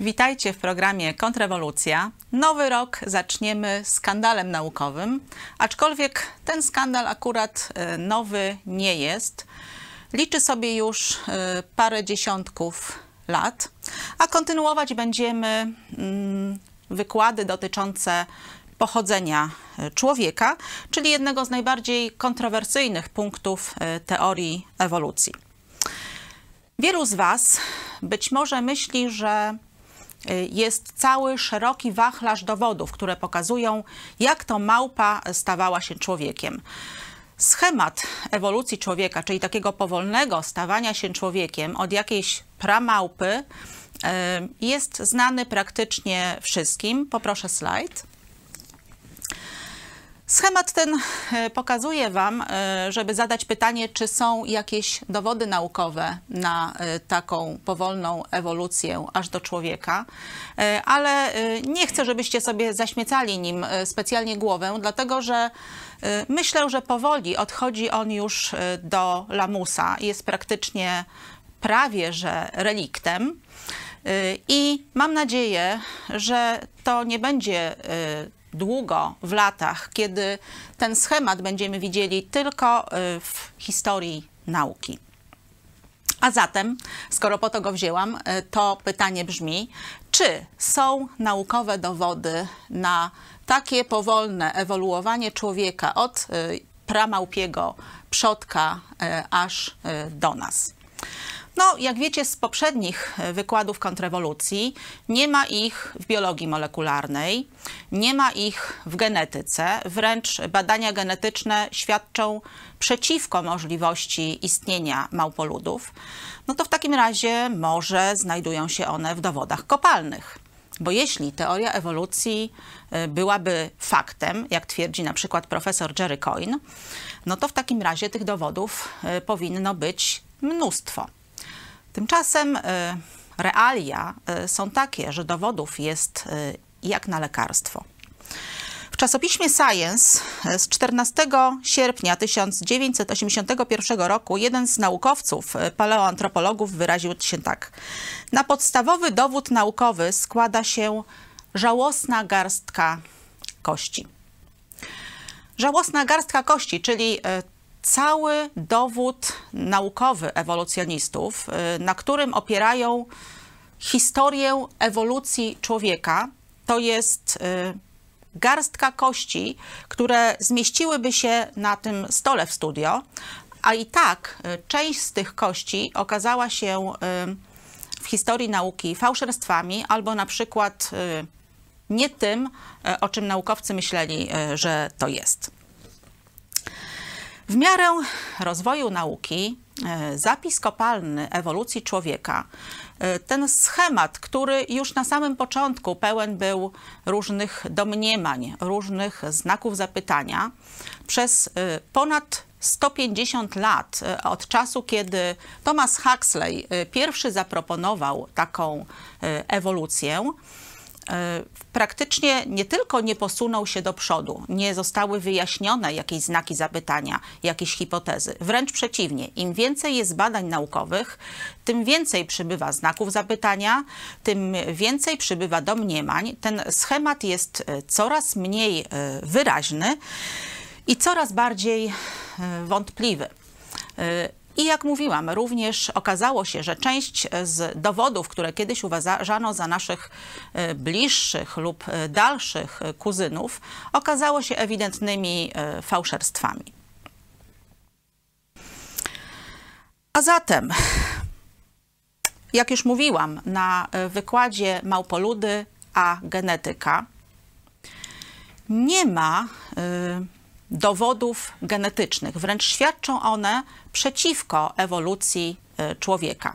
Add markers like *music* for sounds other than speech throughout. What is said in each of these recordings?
Witajcie w programie Kontrrewolucja. Nowy rok zaczniemy skandalem naukowym, aczkolwiek ten skandal akurat e, nowy nie jest. Liczy sobie już e, parę dziesiątków lat, a kontynuować będziemy mm, wykłady dotyczące pochodzenia e, człowieka, czyli jednego z najbardziej kontrowersyjnych punktów teorii ewolucji. Wielu z Was być może myśli, że jest cały szeroki wachlarz dowodów, które pokazują, jak to małpa stawała się człowiekiem. Schemat ewolucji człowieka, czyli takiego powolnego stawania się człowiekiem od jakiejś pramałpy, y, jest znany praktycznie wszystkim. Poproszę slajd. Schemat ten e, pokazuje Wam, e, żeby zadać pytanie, czy są jakieś dowody naukowe na e, taką powolną ewolucję aż do człowieka, ale nie chcę, żebyście sobie zaśmiecali nim specjalnie głowę, dlatego że myślę, że powoli odchodzi on już do lamusa. Jest praktycznie prawie że reliktem. I mam nadzieję, że to nie będzie długo w latach, kiedy ten schemat będziemy widzieli tylko y, w historii nauki. A zatem, skoro po to go wzięłam, y, to pytanie brzmi, czy są naukowe dowody na takie powolne ewoluowanie człowieka od y, pramałpiego przodka aż do nas? No, jak wiecie z poprzednich e, wykładów kontrrewolucji, nie ma ich w biologii molekularnej, nie ma ich w genetyce, wręcz badania genetyczne świadczą przeciwko możliwości istnienia małpoludów. No to w takim razie może znajdują się one w dowodach kopalnych. Bo jeśli teoria ewolucji e, byłaby faktem, jak twierdzi na przykład profesor Jerry Coyne, no to w takim razie tych dowodów e, powinno być mnóstwo. Tymczasem y, realia y, są takie, że dowodów jest y, jak na lekarstwo. W czasopiśmie Science z 14 sierpnia 1981 roku jeden z naukowców, paleoantropologów, wyraził się tak. Na podstawowy dowód naukowy składa się żałosna garstka kości. Żałosna garstka kości, czyli cały dowód naukowy ewolucjonistów, y, na którym opierają historię ewolucji człowieka, to jest y, garstka kości, które zmieściłyby się na tym stole w studio, a i tak y, część z tych kości okazała się w historii nauki fałszerstwami albo na przykład nie tym, o czym naukowcy myśleli, że to jest. W miarę rozwoju nauki e, zapis kopalny ewolucji człowieka, e, ten schemat, który już na samym początku pełen był różnych domniemań, różnych znaków zapytania, przez e, ponad 150 lat od czasu, kiedy Thomas Huxley pierwszy zaproponował taką ewolucję, praktycznie nie tylko nie posunął się do przodu, nie zostały wyjaśnione jakieś znaki zapytania, jakieś hipotezy. Wręcz przeciwnie, im więcej jest badań naukowych, tym więcej przybywa znaków zapytania, tym więcej przybywa domniemań. Ten schemat jest e, coraz mniej e, wyraźny i coraz bardziej wątpliwy. I jak mówiłam, również okazało się, że część z dowodów, które kiedyś uważano za naszych e, bliższych lub e, dalszych kuzynów, okazało się ewidentnymi e, fałszerstwami. A zatem, jak już mówiłam na wykładzie Małpoludy a genetyka, nie ma dowodów genetycznych. Wręcz świadczą one przeciwko ewolucji e, człowieka.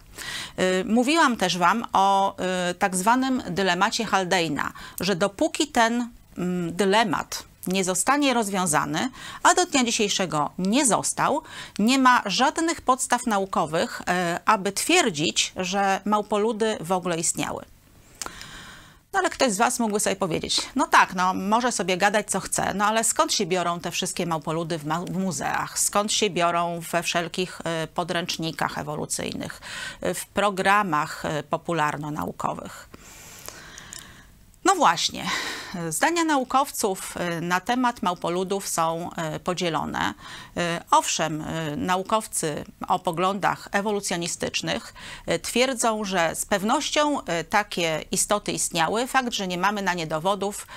E, mówiłam też Wam o e, tak zwanym dylemacie Haldeina, że dopóki ten mm, dylemat nie zostanie rozwiązany, a do dnia dzisiejszego nie został, nie ma żadnych podstaw naukowych, aby twierdzić, że małpoludy w ogóle istniały. No ale ktoś z Was mógłby sobie powiedzieć, no tak, no może sobie gadać co chce, no ale skąd się biorą te wszystkie małpoludy w, ma w muzeach? Skąd się biorą we wszelkich y, podręcznikach ewolucyjnych, y, w programach y, popularno-naukowych? No właśnie, zdania naukowców y, na temat małpoludów są y, podzielone. Y, Owszem, naukowcy o poglądach ewolucjonistycznych twierdzą, że z pewnością takie istoty istniały. Fakt, że nie mamy na nie dowodów,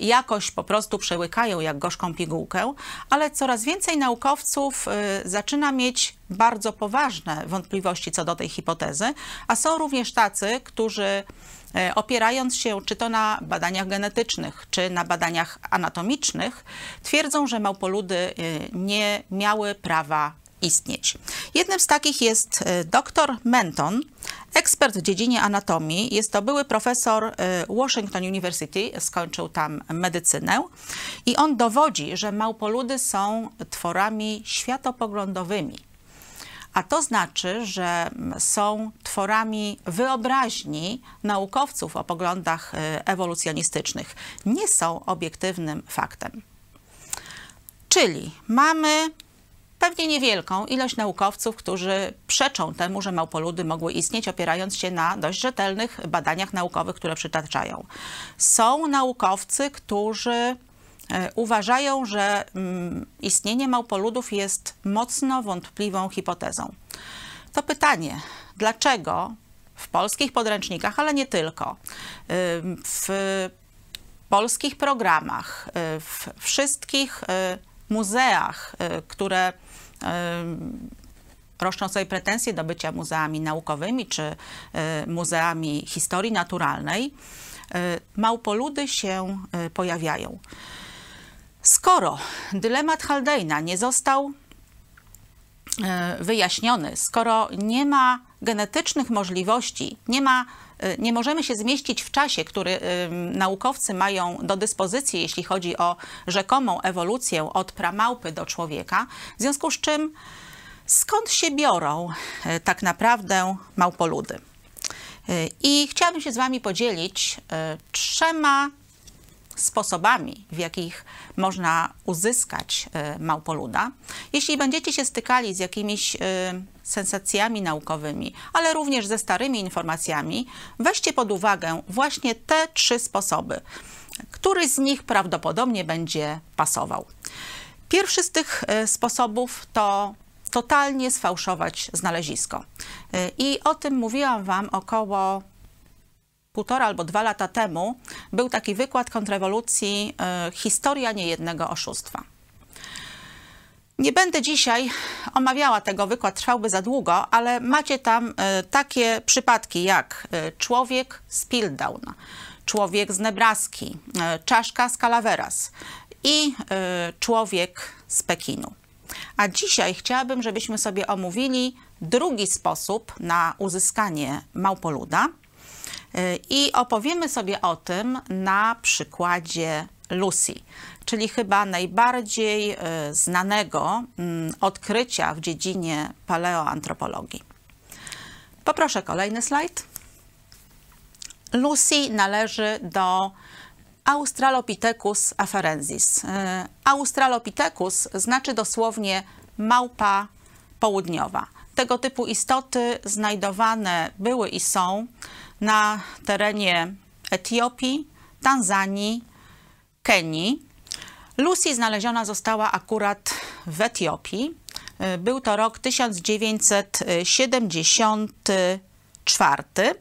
jakoś po prostu przełykają jak gorzką pigułkę, ale coraz więcej naukowców zaczyna mieć bardzo poważne wątpliwości co do tej hipotezy, a są również tacy, którzy E, opierając się czy to na badaniach genetycznych, czy na badaniach anatomicznych, twierdzą, że małpoludy e, nie miały prawa istnieć. Jednym z takich jest e, dr Menton, ekspert w dziedzinie anatomii. Jest to były profesor Washington University, skończył tam medycynę i on dowodzi, że małpoludy są tworami światopoglądowymi a to znaczy, że są tworami wyobraźni naukowców o poglądach y, ewolucjonistycznych. Nie są obiektywnym faktem. Czyli mamy pewnie niewielką ilość naukowców, którzy przeczą temu, że małpoludy mogły istnieć, opierając się na dość rzetelnych badaniach naukowych, które przytaczają. Są naukowcy, którzy uważają, że mm, istnienie małpoludów jest mocno wątpliwą hipotezą. To pytanie, dlaczego w polskich podręcznikach, ale nie tylko, w polskich programach, e, w wszystkich e, muzeach, które roszczą sobie pretensje do bycia muzeami naukowymi czy muzeami historii naturalnej, małpoludy się pojawiają. Skoro dylemat Haldejna nie został e, wyjaśniony, skoro nie ma genetycznych możliwości, nie ma e, nie możemy się zmieścić w czasie, który e, naukowcy mają do dyspozycji, jeśli chodzi o rzekomą ewolucję od pramałpy do człowieka, w związku z czym skąd się biorą tak naprawdę małpoludy? I chciałabym się z Wami podzielić trzema sposobami, w jakich można uzyskać e, małpoluda. Jeśli będziecie się stykali z jakimiś e, sensacjami naukowymi, ale również ze starymi informacjami, weźcie pod uwagę właśnie te trzy sposoby. Któryś z nich prawdopodobnie będzie pasował. Pierwszy z tych e, sposobów to totalnie sfałszować znalezisko. I o tym mówiłam Wam około półtora albo dwa lata temu był taki wykład kontrrewolucji e, Historia niejednego oszustwa. Nie będę dzisiaj omawiała tego, wykład trwałby za długo, ale macie tam e, takie przypadki jak e, człowiek z Pildown, człowiek z Nebraski, czaszka z Calaveras i człowiek z Pekinu. A dzisiaj chciałabym, żebyśmy sobie omówili drugi sposób na uzyskanie małpoluda – i opowiemy sobie o tym na przykładzie Lucy, czyli chyba najbardziej e, znanego mm, odkrycia w dziedzinie paleoantropologii. Poproszę kolejny slajd. Lucy należy do Australopithecus afarensis. E, Australopithecus znaczy dosłownie małpa południowa. Tego typu istoty znajdowane były i są na terenie Etiopii, Tanzanii, Kenii. Lucy znaleziona została akurat w Etiopii. Był to rok 1974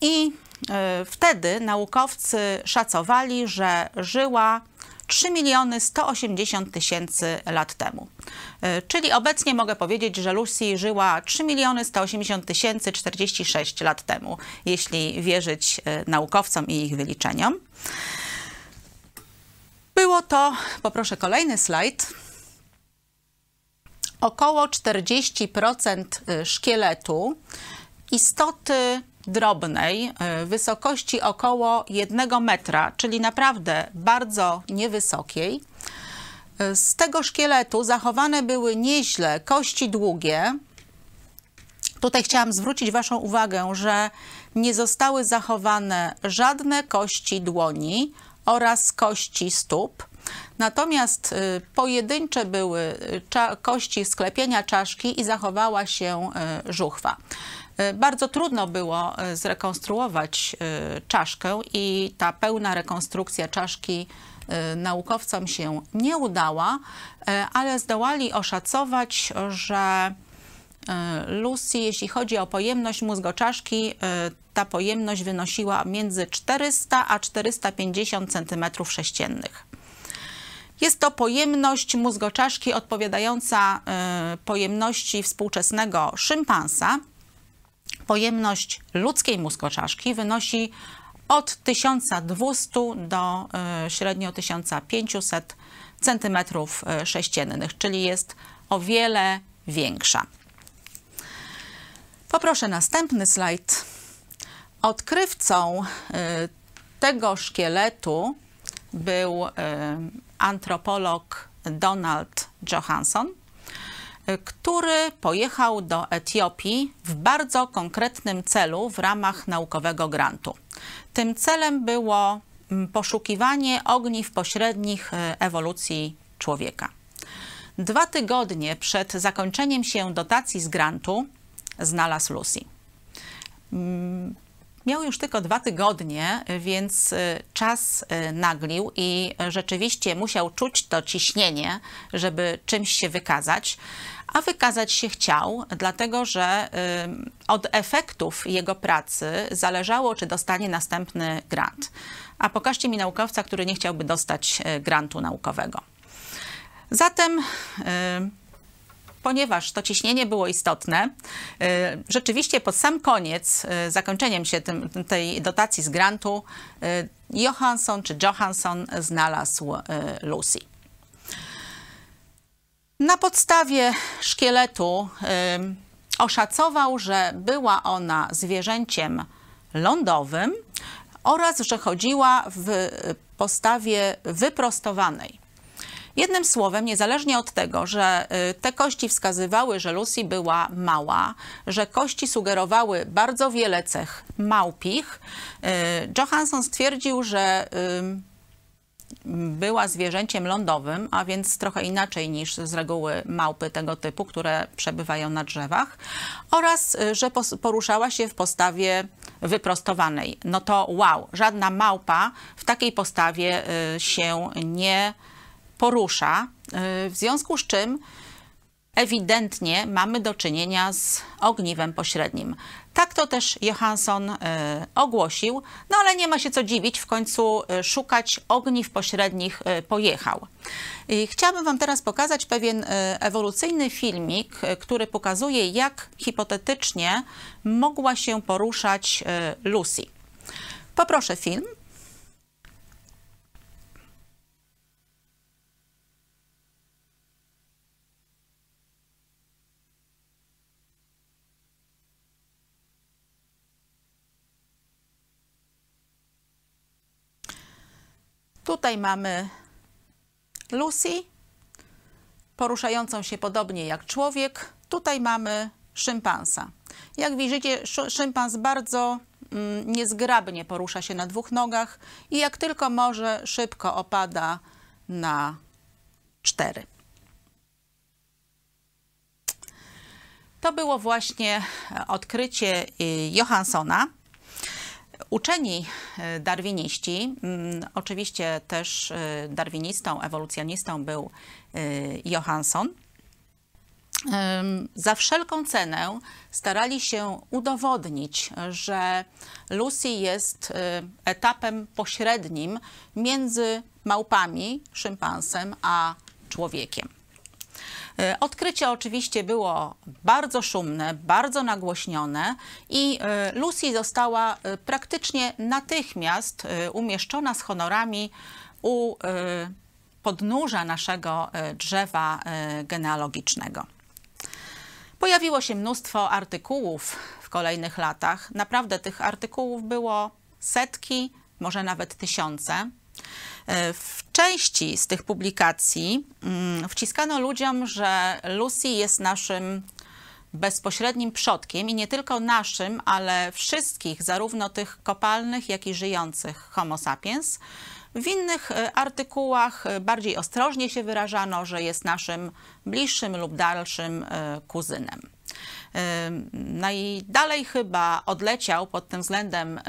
i e, wtedy naukowcy szacowali, że żyła 3 miliony 180 tysięcy lat temu. E, czyli obecnie mogę powiedzieć, że Lucy żyła 3 miliony 180 tysięcy 46 lat temu, jeśli wierzyć e, naukowcom i ich wyliczeniom. Było to, poproszę kolejny slajd, około 40% e, szkieletu istoty drobnej, e, wysokości około 1 metra, czyli naprawdę bardzo niewysokiej. E, z tego szkieletu zachowane były nieźle kości długie. Tutaj chciałam zwrócić Waszą uwagę, że nie zostały zachowane żadne kości dłoni oraz kości stóp. Natomiast y, pojedyncze były y, kości sklepienia czaszki i zachowała się y, żuchwa. Bardzo trudno było zrekonstruować czaszkę i ta pełna rekonstrukcja czaszki naukowcom się nie udała, ale zdołali oszacować, że Lucy, jeśli chodzi o pojemność mózgoczaszki, ta pojemność wynosiła między 400 a 450 cm3. Jest to pojemność mózgoczaszki odpowiadająca y, pojemności współczesnego szympansa. Pojemność ludzkiej mózgoczaszki wynosi od 1200 do y, średnio 1500 cm3, czyli jest o wiele większa. Poproszę następny slajd. Odkrywcą y, tego szkieletu był antropolog Donald Johansson, który pojechał do Etiopii w bardzo konkretnym celu w ramach naukowego grantu. Tym celem było mm, poszukiwanie ogniw pośrednich e, ewolucji człowieka. Dwa tygodnie przed zakończeniem się dotacji z grantu znalazł Lucy. Miał już tylko dwa tygodnie, więc y, czas y, naglił i rzeczywiście musiał czuć to ciśnienie, żeby czymś się wykazać. A wykazać się chciał, dlatego że od efektów jego pracy zależało, czy dostanie następny grant. A pokażcie mi naukowca, który nie chciałby dostać grantu naukowego. Zatem ponieważ to ciśnienie było istotne, y, rzeczywiście pod sam koniec, y, zakończeniem się tym, tej dotacji z grantu, y, Johansson czy Johansson znalazł Lucy. Na podstawie szkieletu oszacował, że była ona zwierzęciem lądowym oraz że chodziła w postawie wyprostowanej. Jednym słowem, niezależnie od tego, że y, te kości wskazywały, że Lucy była mała, że kości sugerowały bardzo wiele cech małpich, y, Johansson stwierdził, że była zwierzęciem lądowym, a więc trochę inaczej niż z reguły małpy tego typu, które przebywają na drzewach, oraz y, że poruszała się w postawie wyprostowanej. No to wow, żadna małpa w takiej postawie się nie porusza, y, w związku z czym ewidentnie mamy do czynienia z ogniwem pośrednim. Tak to też Johansson y, ogłosił, no ale nie ma się co dziwić, w końcu y, szukać ogniw pośrednich pojechał. I chciałabym Wam teraz pokazać pewien ewolucyjny filmik, który pokazuje, jak hipotetycznie mogła się poruszać Lucy. Poproszę film. Tutaj mamy Lucy, poruszającą się podobnie jak człowiek. Tutaj mamy szympansa. Jak widzicie, szympans bardzo mm, niezgrabnie porusza się na dwóch nogach i jak tylko może, szybko opada na cztery. To było właśnie odkrycie y, Johanssona. Uczeni e, darwiniści, mm, oczywiście też e, darwinistą, ewolucjonistą był e, Johansson, za wszelką cenę starali się udowodnić, że Lucy jest etapem pośrednim między małpami, szympansem, a człowiekiem. E, odkrycie oczywiście było bardzo szumne, bardzo nagłośnione i e, Lucy została e, praktycznie natychmiast umieszczona z honorami u podnóża naszego drzewa genealogicznego. Pojawiło się mnóstwo artykułów w kolejnych latach. Naprawdę tych artykułów było setki, może nawet tysiące. E, w części z tych publikacji mm, wciskano ludziom, że Lucy jest naszym bezpośrednim przodkiem i nie tylko naszym, ale wszystkich, zarówno tych kopalnych, jak i żyjących Homo sapiens, W innych artykułach bardziej ostrożnie się wyrażano, że jest naszym bliższym lub dalszym kuzynem. Najdalej chyba odleciał pod tym względem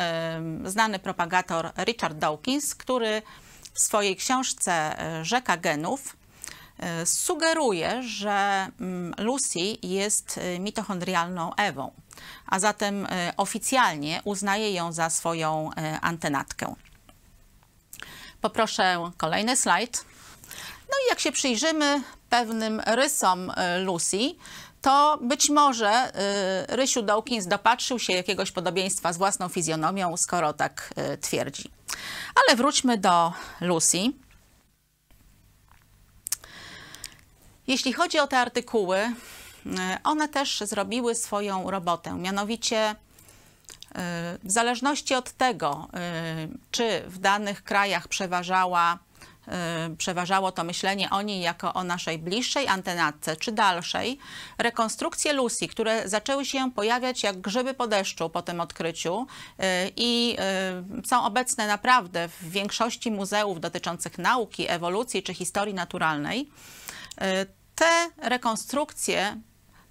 znany propagator Richard Dawkins, który w swojej książce Rzeka Genów E, sugeruje, że mm, Lucy jest e, mitochondrialną Ewą, a zatem e, oficjalnie uznaje ją za swoją antenatkę. Poproszę kolejny slajd. No i jak się przyjrzymy pewnym rysom Lucy, to być może Rysiu Dawkins dopatrzył się jakiegoś podobieństwa z własną fizjonomią, skoro tak twierdzi. Ale wróćmy do Lucy. Jeśli chodzi o te artykuły, e, one też zrobiły swoją robotę. Mianowicie, e, w zależności od tego, e, czy w danych krajach przeważała, przeważało to myślenie o niej jako o naszej bliższej antenatce, czy dalszej, rekonstrukcje Lucy, które zaczęły się pojawiać jak grzyby po deszczu po tym odkryciu i są obecne naprawdę w większości muzeów dotyczących nauki, ewolucji czy historii naturalnej, te rekonstrukcje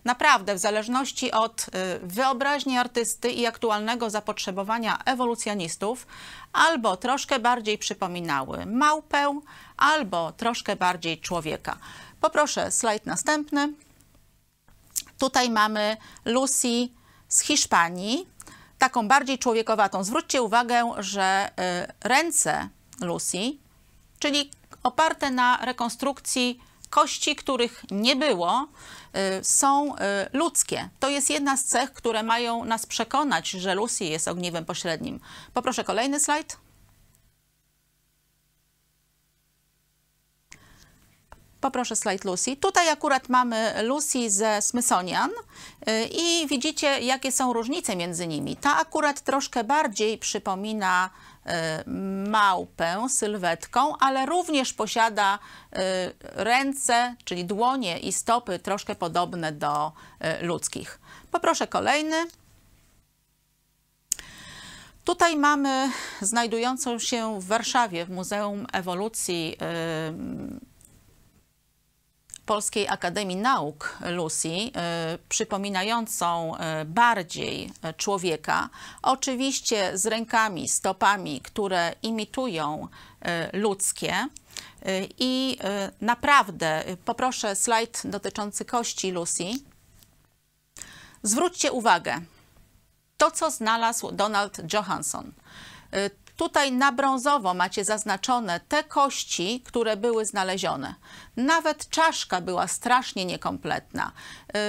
naprawdę w zależności od y, wyobraźni artysty i aktualnego zapotrzebowania ewolucjonistów albo troszkę bardziej przypominały małpę, albo troszkę bardziej człowieka. Poproszę slajd następny. Tutaj mamy Lucy z Hiszpanii, taką bardziej człowiekowatą. Zwróćcie uwagę, że y, ręce Lucy, czyli oparte na rekonstrukcji kości, których nie było, y, są y, ludzkie. To jest jedna z cech, które mają nas przekonać, że Lucy jest ogniwem pośrednim. Poproszę kolejny slajd. Poproszę slajd Lucy. Tutaj akurat mamy Lucy ze Smithsonian y, i widzicie, jakie są różnice między nimi. Ta akurat troszkę bardziej przypomina małpę sylwetką, ale również posiada y, ręce, czyli dłonie i stopy troszkę podobne do y, ludzkich. Poproszę kolejny. Tutaj mamy znajdującą się w Warszawie w Muzeum Ewolucji Polskiej Akademii Nauk Lucy, y, przypominającą y, bardziej człowieka, oczywiście z rękami, stopami, które imitują y, ludzkie. I naprawdę poproszę slajd dotyczący kości Lucy. Zwróćcie uwagę, to co znalazł Donald Johansson Tutaj na brązowo macie zaznaczone te kości, które były znalezione. Nawet czaszka była strasznie niekompletna, yy,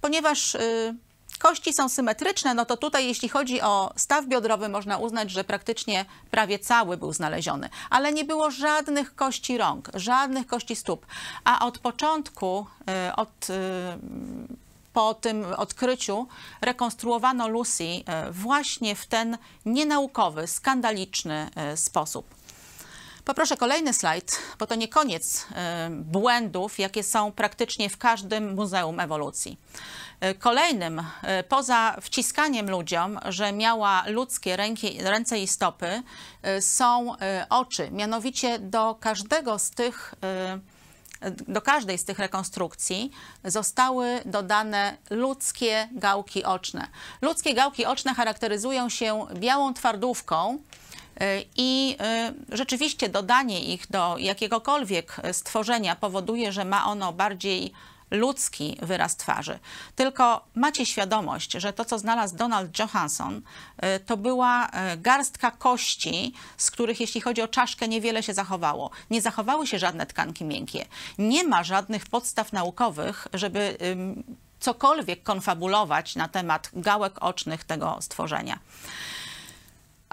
ponieważ yy, kości są symetryczne, no to tutaj jeśli chodzi o staw biodrowy można uznać, że praktycznie prawie cały był znaleziony, ale nie było żadnych kości rąk, żadnych kości stóp, a od początku, yy, od po tym odkryciu rekonstruowano Lucy e, właśnie w ten nienaukowy, skandaliczny e, sposób. Poproszę kolejny slajd, bo to nie koniec e, błędów, jakie są praktycznie w każdym muzeum ewolucji. Kolejnym, poza wciskaniem ludziom, że miała ludzkie ręki, ręce i stopy, są oczy. Mianowicie do każdego z tych do każdej z tych rekonstrukcji zostały dodane ludzkie gałki oczne. Ludzkie gałki oczne charakteryzują się białą twardówką, y, i y, rzeczywiście dodanie ich do jakiegokolwiek stworzenia powoduje, że ma ono bardziej ludzki wyraz twarzy. Tylko macie świadomość, że to, co znalazł Donald Johansson, y, to była y, garstka kości, z których, jeśli chodzi o czaszkę, niewiele się zachowało. Nie zachowały się żadne tkanki miękkie. Nie ma żadnych podstaw naukowych, żeby cokolwiek konfabulować na temat gałek ocznych tego stworzenia.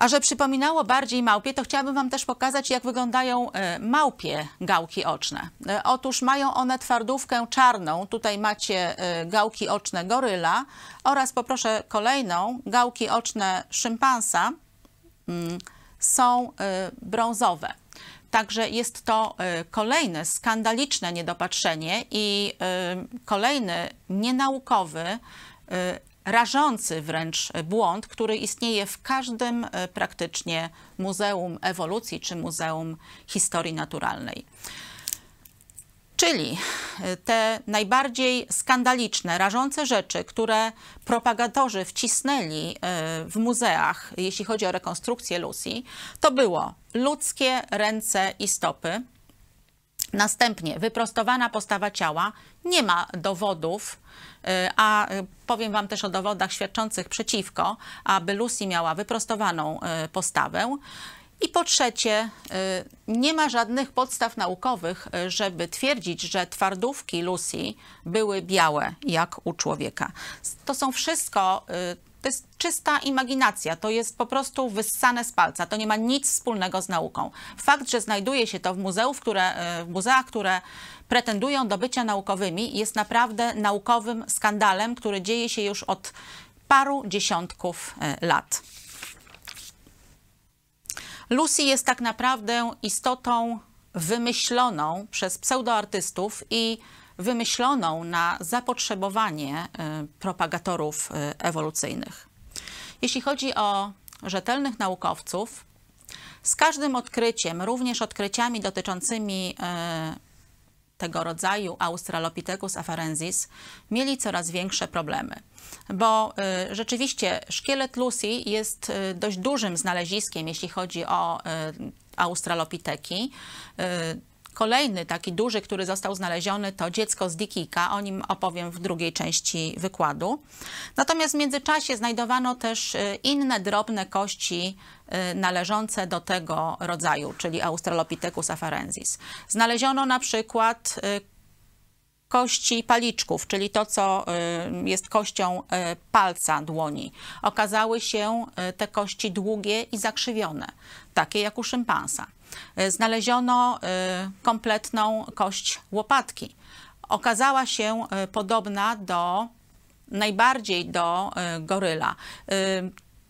A że przypominało bardziej małpie, to chciałabym Wam też pokazać, jak wyglądają e, małpie gałki oczne. E, otóż mają one twardówkę czarną. Tutaj macie e, gałki oczne goryla oraz poproszę kolejną, gałki oczne szympansa mm, są brązowe. Także jest to kolejne skandaliczne niedopatrzenie i kolejny nienaukowy rażący wręcz błąd, który istnieje w każdym praktycznie muzeum ewolucji czy muzeum historii naturalnej. Czyli y, te najbardziej skandaliczne, rażące rzeczy, które propagatorzy wcisnęli y, w muzeach, jeśli chodzi o rekonstrukcję Lucy, to było ludzkie ręce i stopy. Następnie wyprostowana postawa ciała, nie ma dowodów, y, a powiem Wam też o dowodach świadczących przeciwko, aby Lucy miała wyprostowaną postawę. I po trzecie, y, nie ma żadnych podstaw naukowych, y, żeby twierdzić, że twardówki Lucy były białe jak u człowieka. To są wszystko y, to jest czysta imaginacja, to jest po prostu wyssane z palca, to nie ma nic wspólnego z nauką. Fakt, że znajduje się to w, muzeów, które, w muzeach, które pretendują do bycia naukowymi, jest naprawdę naukowym skandalem, który dzieje się już od paru dziesiątków lat. Lucy jest tak naprawdę istotą wymyśloną przez pseudoartystów i wymyśloną na zapotrzebowanie y, propagatorów y, ewolucyjnych. Jeśli chodzi o rzetelnych naukowców, z każdym odkryciem, również odkryciami dotyczącymi y, tego rodzaju Australopithecus afarensis, mieli coraz większe problemy bo y, rzeczywiście szkielet Lucy jest y, dość dużym znaleziskiem, jeśli chodzi o y, australopiteki. Kolejny taki duży, który został znaleziony, to dziecko z Dikika. O nim opowiem w drugiej części wykładu. Natomiast w międzyczasie znajdowano też inne drobne kości należące do tego rodzaju, czyli Australopithecus afarensis. Znaleziono na przykład kości paliczków, czyli to, co y, jest kością y, palca dłoni. Okazały się y, te kości długie i zakrzywione, takie jak u szympansa. Znaleziono kompletną kość łopatki. Okazała się podobna do najbardziej do goryla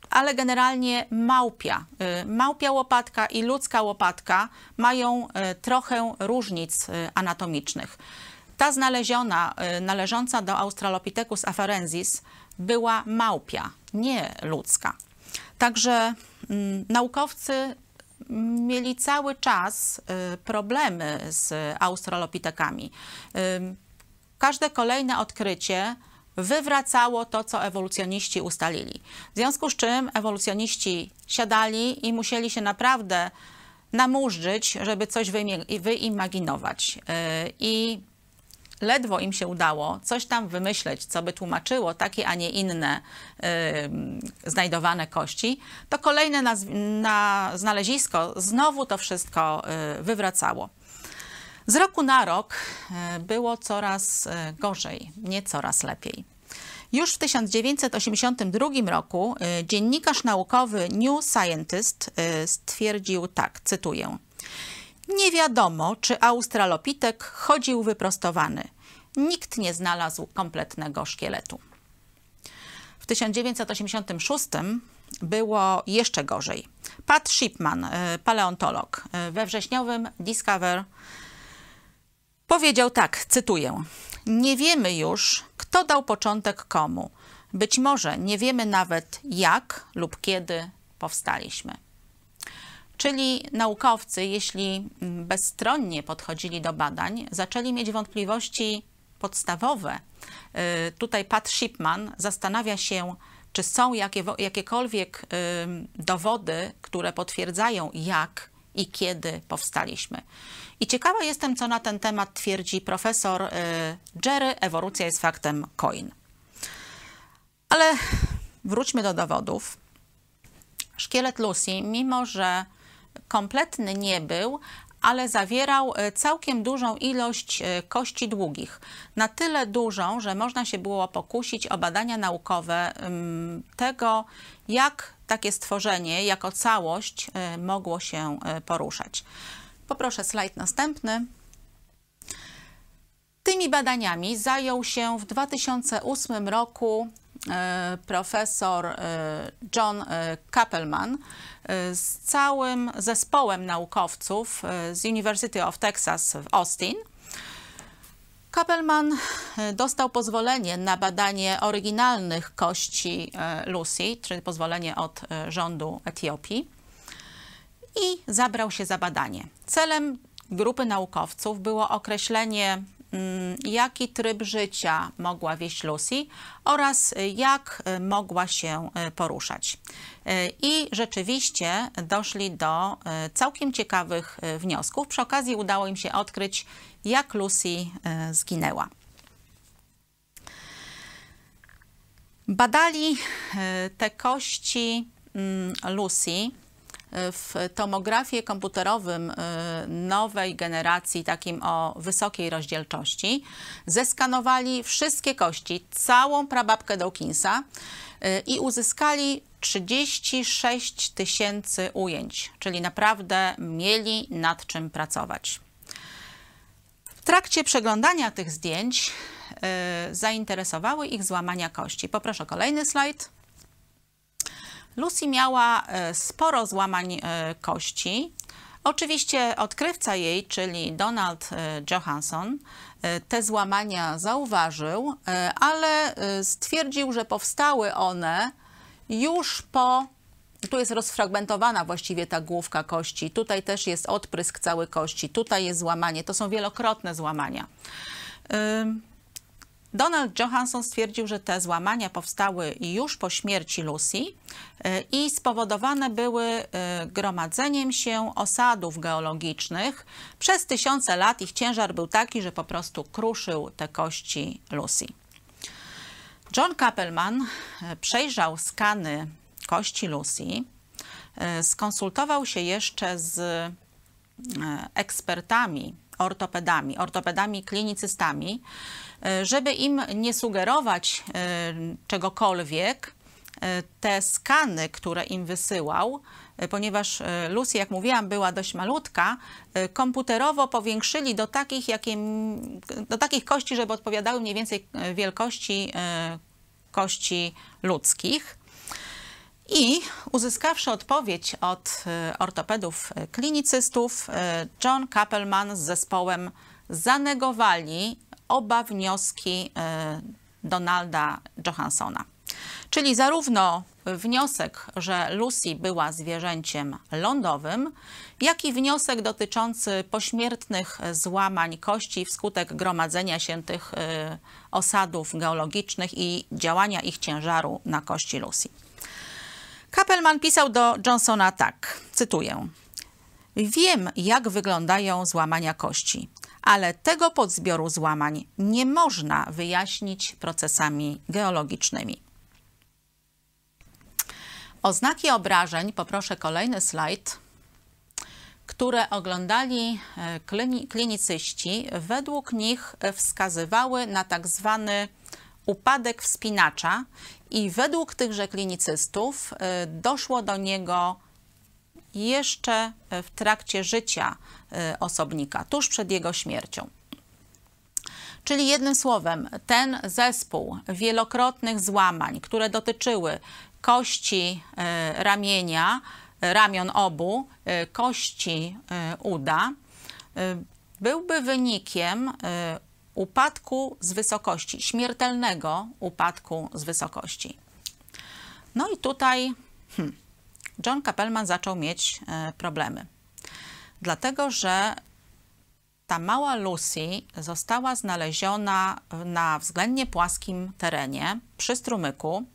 ale generalnie małpia. Małpia łopatka i ludzka łopatka mają trochę różnic anatomicznych. Ta znaleziona, y, należąca do Australopithecus afarensis, była małpia, nie ludzka. Także mm, naukowcy mieli cały czas y, problemy z australopitekami. Y, każde kolejne odkrycie wywracało to, co ewolucjoniści ustalili. W związku z czym ewolucjoniści siadali i musieli się naprawdę namurzyć, żeby coś wyimaginować. I ledwo im się udało coś tam wymyśleć, co by tłumaczyło takie, a nie inne y, znajdowane kości, to kolejne na, na znalezisko znowu to wszystko y, wywracało. Z roku na rok y, było coraz y, gorzej, nie coraz lepiej. Już w 1982 roku y, dziennikarz naukowy New Scientist stwierdził tak, cytuję. Nie wiadomo, czy australopitek chodził wyprostowany. Nikt nie znalazł kompletnego szkieletu. W 1986 było jeszcze gorzej. Pat Shipman, e, paleontolog, e, we wrześniowym Discover powiedział tak, cytuję: Nie wiemy już, kto dał początek komu. Być może nie wiemy nawet jak lub kiedy powstaliśmy. Czyli naukowcy, jeśli mm, bezstronnie podchodzili do badań, zaczęli mieć wątpliwości podstawowe. Y, tutaj Pat Shipman zastanawia się, czy są jakie, jakiekolwiek dowody, które potwierdzają, jak i kiedy powstaliśmy. I ciekawa jestem, co na ten temat twierdzi profesor y, Jerry. Ewolucja jest faktem Coin. Ale wróćmy do dowodów. Szkielet Lucy, mimo że kompletny nie był, ale zawierał e, całkiem dużą ilość e, kości długich. Na tyle dużą, że można się było pokusić o badania naukowe tego, jak takie stworzenie jako całość e, mogło się poruszać. Poproszę slajd następny. Tymi badaniami zajął się w 2008 roku profesor John Kappelman, z całym zespołem naukowców e, z University of Texas w Austin. Kappelman dostał pozwolenie na badanie oryginalnych kości Lucy, czyli pozwolenie od rządu Etiopii i zabrał się za badanie. Celem grupy naukowców było określenie, jaki tryb życia mogła wieść Lucy oraz jak mogła się e, poruszać. I rzeczywiście doszli do całkiem ciekawych wniosków. Przy okazji udało im się odkryć, jak Lucy zginęła. Badali te kości mm, Lucy w tomografie komputerowym y, nowej generacji, takim o wysokiej rozdzielczości, zeskanowali wszystkie kości, całą prababkę Dawkinsa y, i uzyskali 36 tysięcy ujęć, czyli naprawdę mieli nad czym pracować. W trakcie przeglądania tych zdjęć y, zainteresowały ich złamania kości. Poproszę kolejny slajd. Lucy miała e, sporo złamań e, kości. Oczywiście odkrywca jej, czyli Donald e, Johansson, te złamania zauważył, ale stwierdził, że powstały one już po. Tu jest rozfragmentowana właściwie ta główka kości. Tutaj też jest odprysk całej kości. Tutaj jest złamanie. To są wielokrotne złamania. Donald Johansson stwierdził, że te złamania powstały już po śmierci Lucy e, i spowodowane były e, gromadzeniem się osadów geologicznych. Przez tysiące lat ich ciężar był taki, że po prostu kruszył te kości Lucy. John Kappelman e, przejrzał skany kości Lucy, skonsultował się jeszcze z ekspertami, ortopedami, ortopedami klinicystami, żeby im nie sugerować e, czegokolwiek, e, te skany, które im wysyłał, ponieważ Lucy, jak mówiłam, była dość malutka, komputerowo powiększyli do takich, jakie, do takich kości, żeby odpowiadały mniej więcej wielkości kości ludzkich. I uzyskawszy odpowiedź od ortopedów klinicystów, John Kappelman z zespołem zanegowali oba wnioski e, Donalda Johansona. Czyli zarówno wniosek, że Lucy była zwierzęciem lądowym, jak i wniosek dotyczący pośmiertnych złamań kości wskutek gromadzenia się tych e, osadów geologicznych i działania ich ciężaru na kości Lucy. Kappelman pisał do Johnsona tak, cytuję. Wiem, jak wyglądają złamania kości ale tego podzbioru złamań nie można wyjaśnić procesami geologicznymi. Oznaki obrażeń, poproszę kolejny slajd, które oglądali e, klinicyści, według nich wskazywały na tak zwany upadek wspinacza i według tychże klinicystów e, doszło do niego jeszcze w trakcie życia y, osobnika, tuż przed jego śmiercią. Czyli jednym słowem, ten zespół wielokrotnych złamań, które dotyczyły kości y, ramienia, ramion obu, kości uda, byłby wynikiem upadku z wysokości, śmiertelnego upadku z wysokości. No i tutaj hmm, John Kappelman zaczął mieć e, problemy. Dlatego, że ta mała Lucy została znaleziona na względnie płaskim terenie przy strumyku.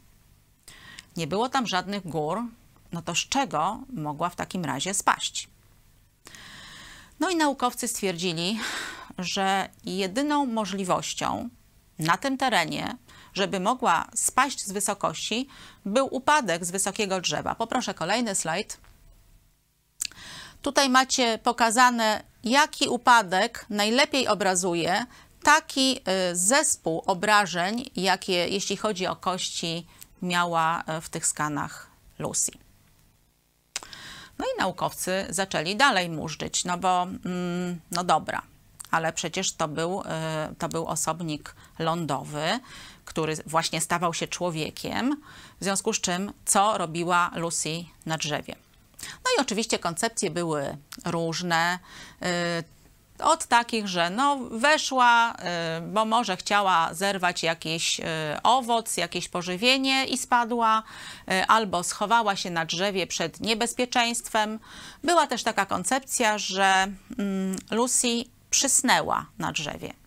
Nie było tam żadnych gór, no to z czego mogła w takim razie spaść? No i naukowcy stwierdzili, że jedyną możliwością na tym terenie żeby mogła spaść z wysokości, był upadek z wysokiego drzewa. Poproszę kolejny slajd. Tutaj macie pokazane, jaki upadek najlepiej obrazuje taki y, zespół obrażeń, jakie, jeśli chodzi o kości, miała y, w tych skanach Lucy. No i naukowcy zaczęli dalej murzyć, no bo, mm, no dobra, ale przecież to był, y, to był osobnik lądowy, który właśnie stawał się człowiekiem, w związku z czym co robiła Lucy na drzewie. No i oczywiście koncepcje były różne. Y, od takich, że no weszła, y, bo może chciała zerwać jakiś y, owoc, jakieś pożywienie i spadła, albo schowała się na drzewie przed niebezpieczeństwem. Była też taka koncepcja, że mm, Lucy przysnęła na drzewie.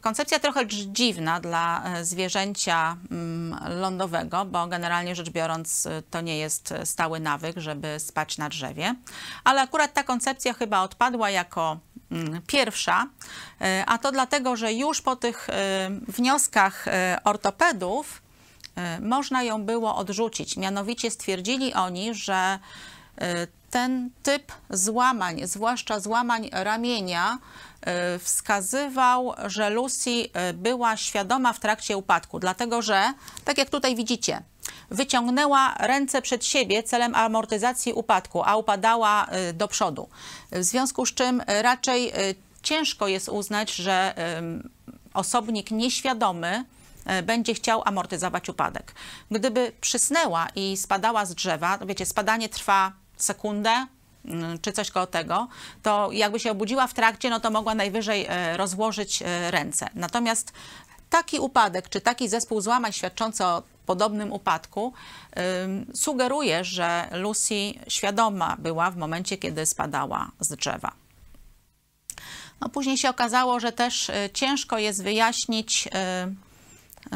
Koncepcja trochę dziwna dla zwierzęcia mm, lądowego, bo generalnie rzecz biorąc to nie jest stały nawyk, żeby spać na drzewie, ale akurat ta koncepcja chyba odpadła jako mm, pierwsza, a to dlatego, że już po tych wnioskach ortopedów można ją było odrzucić. Mianowicie stwierdzili oni, że ten typ złamań, zwłaszcza złamań ramienia, wskazywał, że Lucy y, była świadoma w trakcie upadku, dlatego że, tak jak tutaj widzicie, wyciągnęła ręce przed siebie celem amortyzacji upadku, a upadała y, do przodu. W związku z czym raczej ciężko jest uznać, że osobnik nieświadomy będzie chciał amortyzować upadek. Gdyby przysnęła i spadała z drzewa, wiecie, spadanie trwa sekundę, czy coś koło tego, to jakby się obudziła w trakcie, no to mogła najwyżej e, rozłożyć e, ręce. Natomiast taki upadek, czy taki zespół złamań świadczący o podobnym upadku sugeruje, że Lucy świadoma była w momencie, kiedy spadała z drzewa. No, później się okazało, że też e, ciężko jest wyjaśnić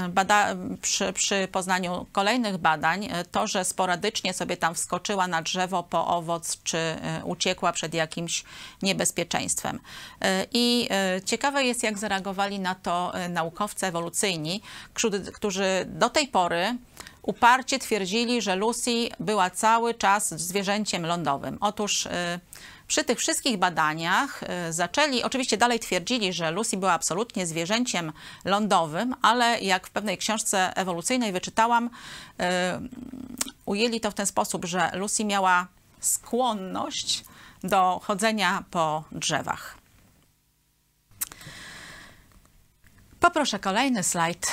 Bada, przy, przy, poznaniu kolejnych badań e, to, że sporadycznie sobie tam wskoczyła na drzewo po owoc, czy e, uciekła przed jakimś niebezpieczeństwem. E, I ciekawe jest, jak zareagowali na to naukowcy ewolucyjni, którzy do tej pory uparcie twierdzili, że Lucy była cały czas zwierzęciem lądowym. Otóż przy tych wszystkich badaniach y, zaczęli, oczywiście dalej twierdzili, że Lucy była absolutnie zwierzęciem lądowym, ale jak w pewnej książce ewolucyjnej wyczytałam, y, ujęli to w ten sposób, że Lucy miała skłonność do chodzenia po drzewach. Poproszę kolejny slajd.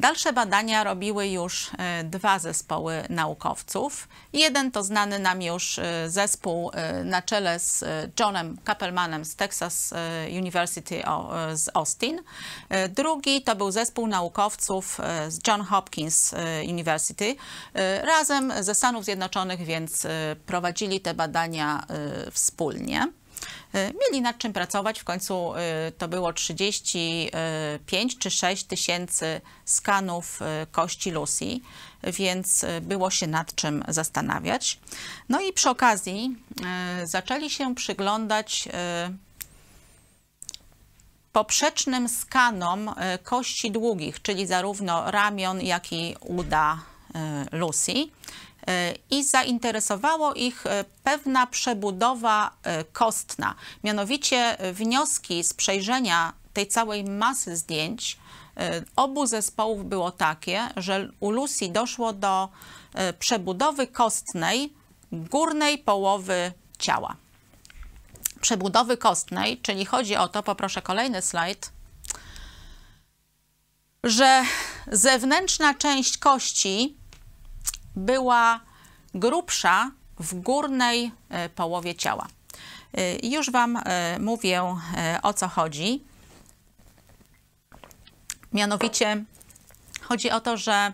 Dalsze badania robiły już e, dwa zespoły naukowców. Jeden to znany nam już e, zespół e, na czele z Johnem Kappelmanem z Texas University z Austin. Drugi to był zespół naukowców z John Hopkins University razem ze Stanów Zjednoczonych, więc prowadzili te badania wspólnie. E, mieli nad czym pracować. W końcu e, to było 35 czy 6 tysięcy skanów e, kości Lucy, więc było się nad czym zastanawiać. No i przy okazji zaczęli się przyglądać poprzecznym skanom kości długich, czyli zarówno ramion, jak i uda Lucy i zainteresowało ich e, pewna przebudowa e, kostna. Mianowicie wnioski z przejrzenia tej całej masy zdjęć e, obu zespołów było takie, że u Lucy doszło do przebudowy kostnej górnej połowy ciała. Przebudowy kostnej, czyli chodzi o to, poproszę kolejny slajd, że zewnętrzna część kości była grubsza w górnej e, połowie ciała. E, już Wam e, mówię o co chodzi. Mianowicie chodzi o to, że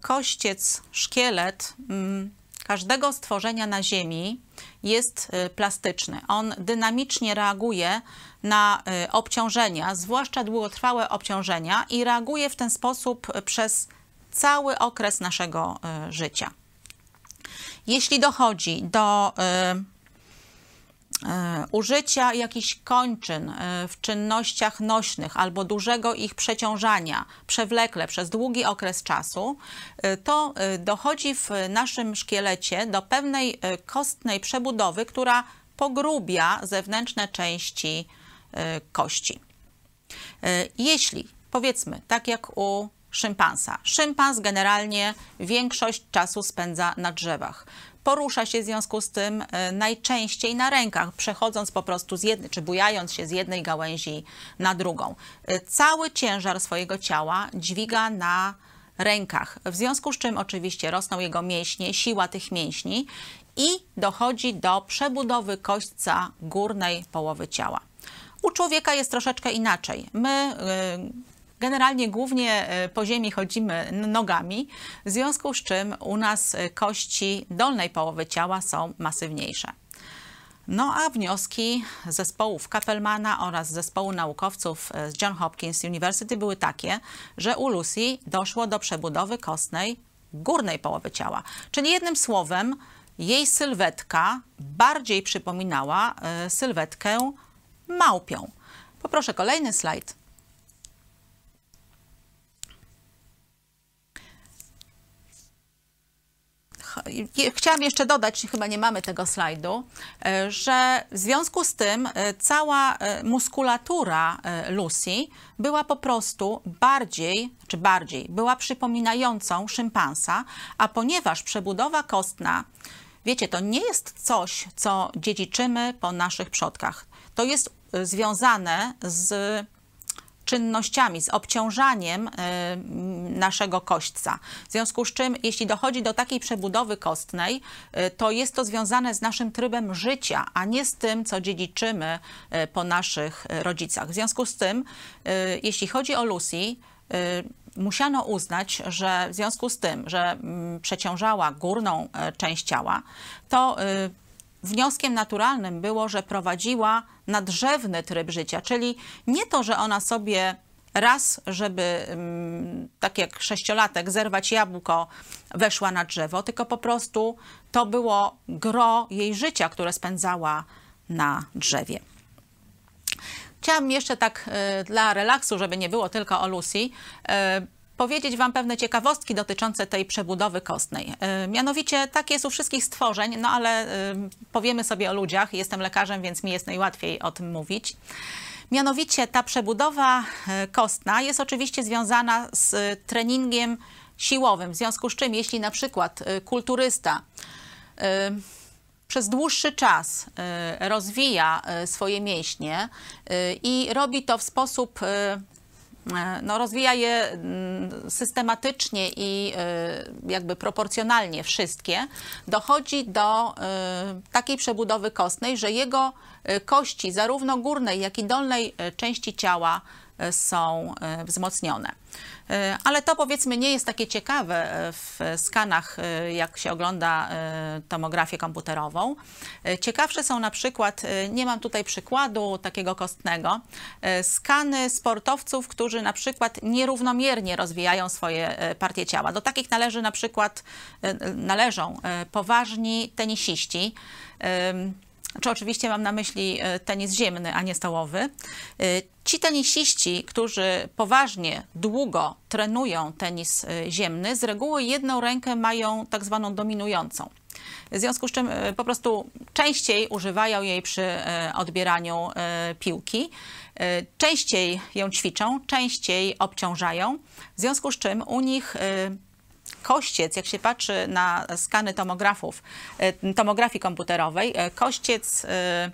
kościec, szkielet mm, każdego stworzenia na Ziemi jest plastyczny. On dynamicznie reaguje na obciążenia, zwłaszcza długotrwałe obciążenia i reaguje w ten sposób przez cały okres naszego e, życia. Jeśli dochodzi do e, e, użycia jakichś kończyn w czynnościach nośnych albo dużego ich przeciążania przewlekle przez długi okres czasu, to dochodzi w naszym szkielecie do pewnej kostnej przebudowy, która pogrubia zewnętrzne części kości. Jeśli, powiedzmy, tak jak u szympansa. Szympans generalnie większość czasu spędza na drzewach. Porusza się w związku z tym e, najczęściej na rękach, przechodząc po prostu z jednej, czy bujając się z jednej gałęzi na drugą. E, cały ciężar swojego ciała dźwiga na rękach, w związku z czym oczywiście rosną jego mięśnie, siła tych mięśni i dochodzi do przebudowy kośćca górnej połowy ciała. U człowieka jest troszeczkę inaczej. My generalnie głównie po ziemi chodzimy nogami, w związku z czym u nas kości dolnej połowy ciała są masywniejsze. No a wnioski zespołów Kappelmana oraz zespołu naukowców e, z John Hopkins University były takie, że u Lucy doszło do przebudowy kostnej górnej połowy ciała. Czyli jednym słowem, jej sylwetka bardziej przypominała sylwetkę małpią. Poproszę kolejny slajd. Chciałam jeszcze dodać, chyba nie mamy tego slajdu, e, że w związku z tym e, cała e, muskulatura Lucy była po prostu bardziej, czy bardziej, była przypominającą szympansa, a ponieważ przebudowa kostna, wiecie, to nie jest coś, co dziedziczymy po naszych przodkach. To jest związane z czynnościami, z obciążaniem y, naszego kośćca. W związku z czym, jeśli dochodzi do takiej przebudowy kostnej, y, to jest to związane z naszym trybem życia, a nie z tym, co dziedziczymy y, po naszych rodzicach. W związku z tym, jeśli chodzi o Lucy, musiano uznać, że w związku z tym, że mm, przeciążała górną część ciała, to wnioskiem naturalnym było, że prowadziła nadrzewny tryb życia, czyli nie to, że ona sobie raz, żeby mm, tak jak sześciolatek zerwać jabłko, weszła na drzewo, tylko po prostu to było gro jej życia, które spędzała na drzewie. Chciałam jeszcze tak y, dla relaksu, żeby nie było tylko o Lucy, y, powiedzieć Wam pewne ciekawostki dotyczące tej przebudowy kostnej. E, mianowicie tak jest u wszystkich stworzeń, no ale e, powiemy sobie o ludziach. Jestem lekarzem, więc mi jest najłatwiej o tym mówić. Mianowicie ta przebudowa e, kostna jest oczywiście związana z treningiem siłowym, w związku z czym jeśli na przykład kulturysta przez dłuższy czas rozwija swoje mięśnie i robi to w sposób no, rozwija je mm, systematycznie i e, jakby proporcjonalnie wszystkie, dochodzi do e, takiej przebudowy kostnej, że jego kości, zarówno górnej, jak i dolnej części ciała, są wzmocnione. E, ale to powiedzmy nie jest takie ciekawe e, w skanach, e, jak się ogląda tomografię komputerową. Ciekawsze są na przykład, nie mam tutaj przykładu takiego kostnego, skany sportowców, którzy na przykład nierównomiernie rozwijają swoje partie ciała. Do takich należy na przykład, należą poważni tenisiści, czy oczywiście mam na myśli e, tenis ziemny, a nie stołowy. E, ci tenisiści, którzy poważnie, długo trenują tenis e, ziemny, z reguły jedną rękę mają tak zwaną dominującą. W związku z czym po prostu częściej używają jej przy odbieraniu piłki, częściej ją ćwiczą, częściej obciążają, w związku z czym u nich kościec, jak się patrzy na skany tomografów, e, tomografii komputerowej, e, kościec e,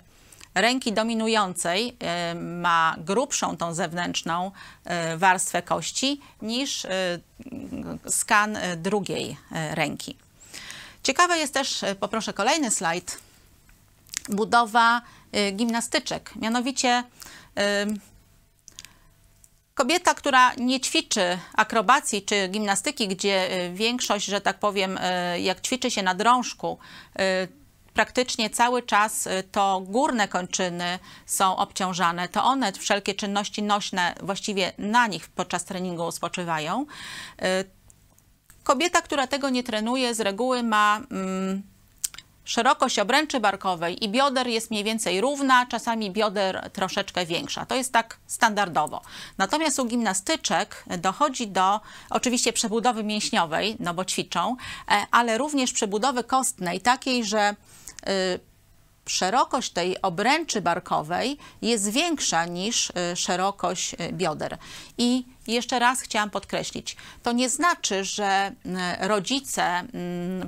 ręki dominującej ma grubszą tą zewnętrzną warstwę kości niż skan drugiej ręki. Ciekawe jest też, poproszę kolejny slajd, budowa gimnastyczek. Mianowicie Kobieta, która nie ćwiczy akrobacji czy gimnastyki, gdzie y, większość, że tak powiem, y, jak ćwiczy się na drążku, y, praktycznie cały czas to górne kończyny są obciążane, to one, wszelkie czynności nośne właściwie na nich podczas treningu spoczywają. Kobieta, która tego nie trenuje, z reguły ma. Mm, szerokość obręczy barkowej i bioder jest mniej więcej równa, czasami bioder troszeczkę większa. To jest tak standardowo. Natomiast u gimnastyczek dochodzi do oczywiście przebudowy mięśniowej, no bo ćwiczą, e, ale również przebudowy kostnej, takiej, że y, szerokość tej obręczy barkowej jest większa niż y, szerokość y, bioder. I jeszcze raz chciałam podkreślić, to nie znaczy, że rodzice,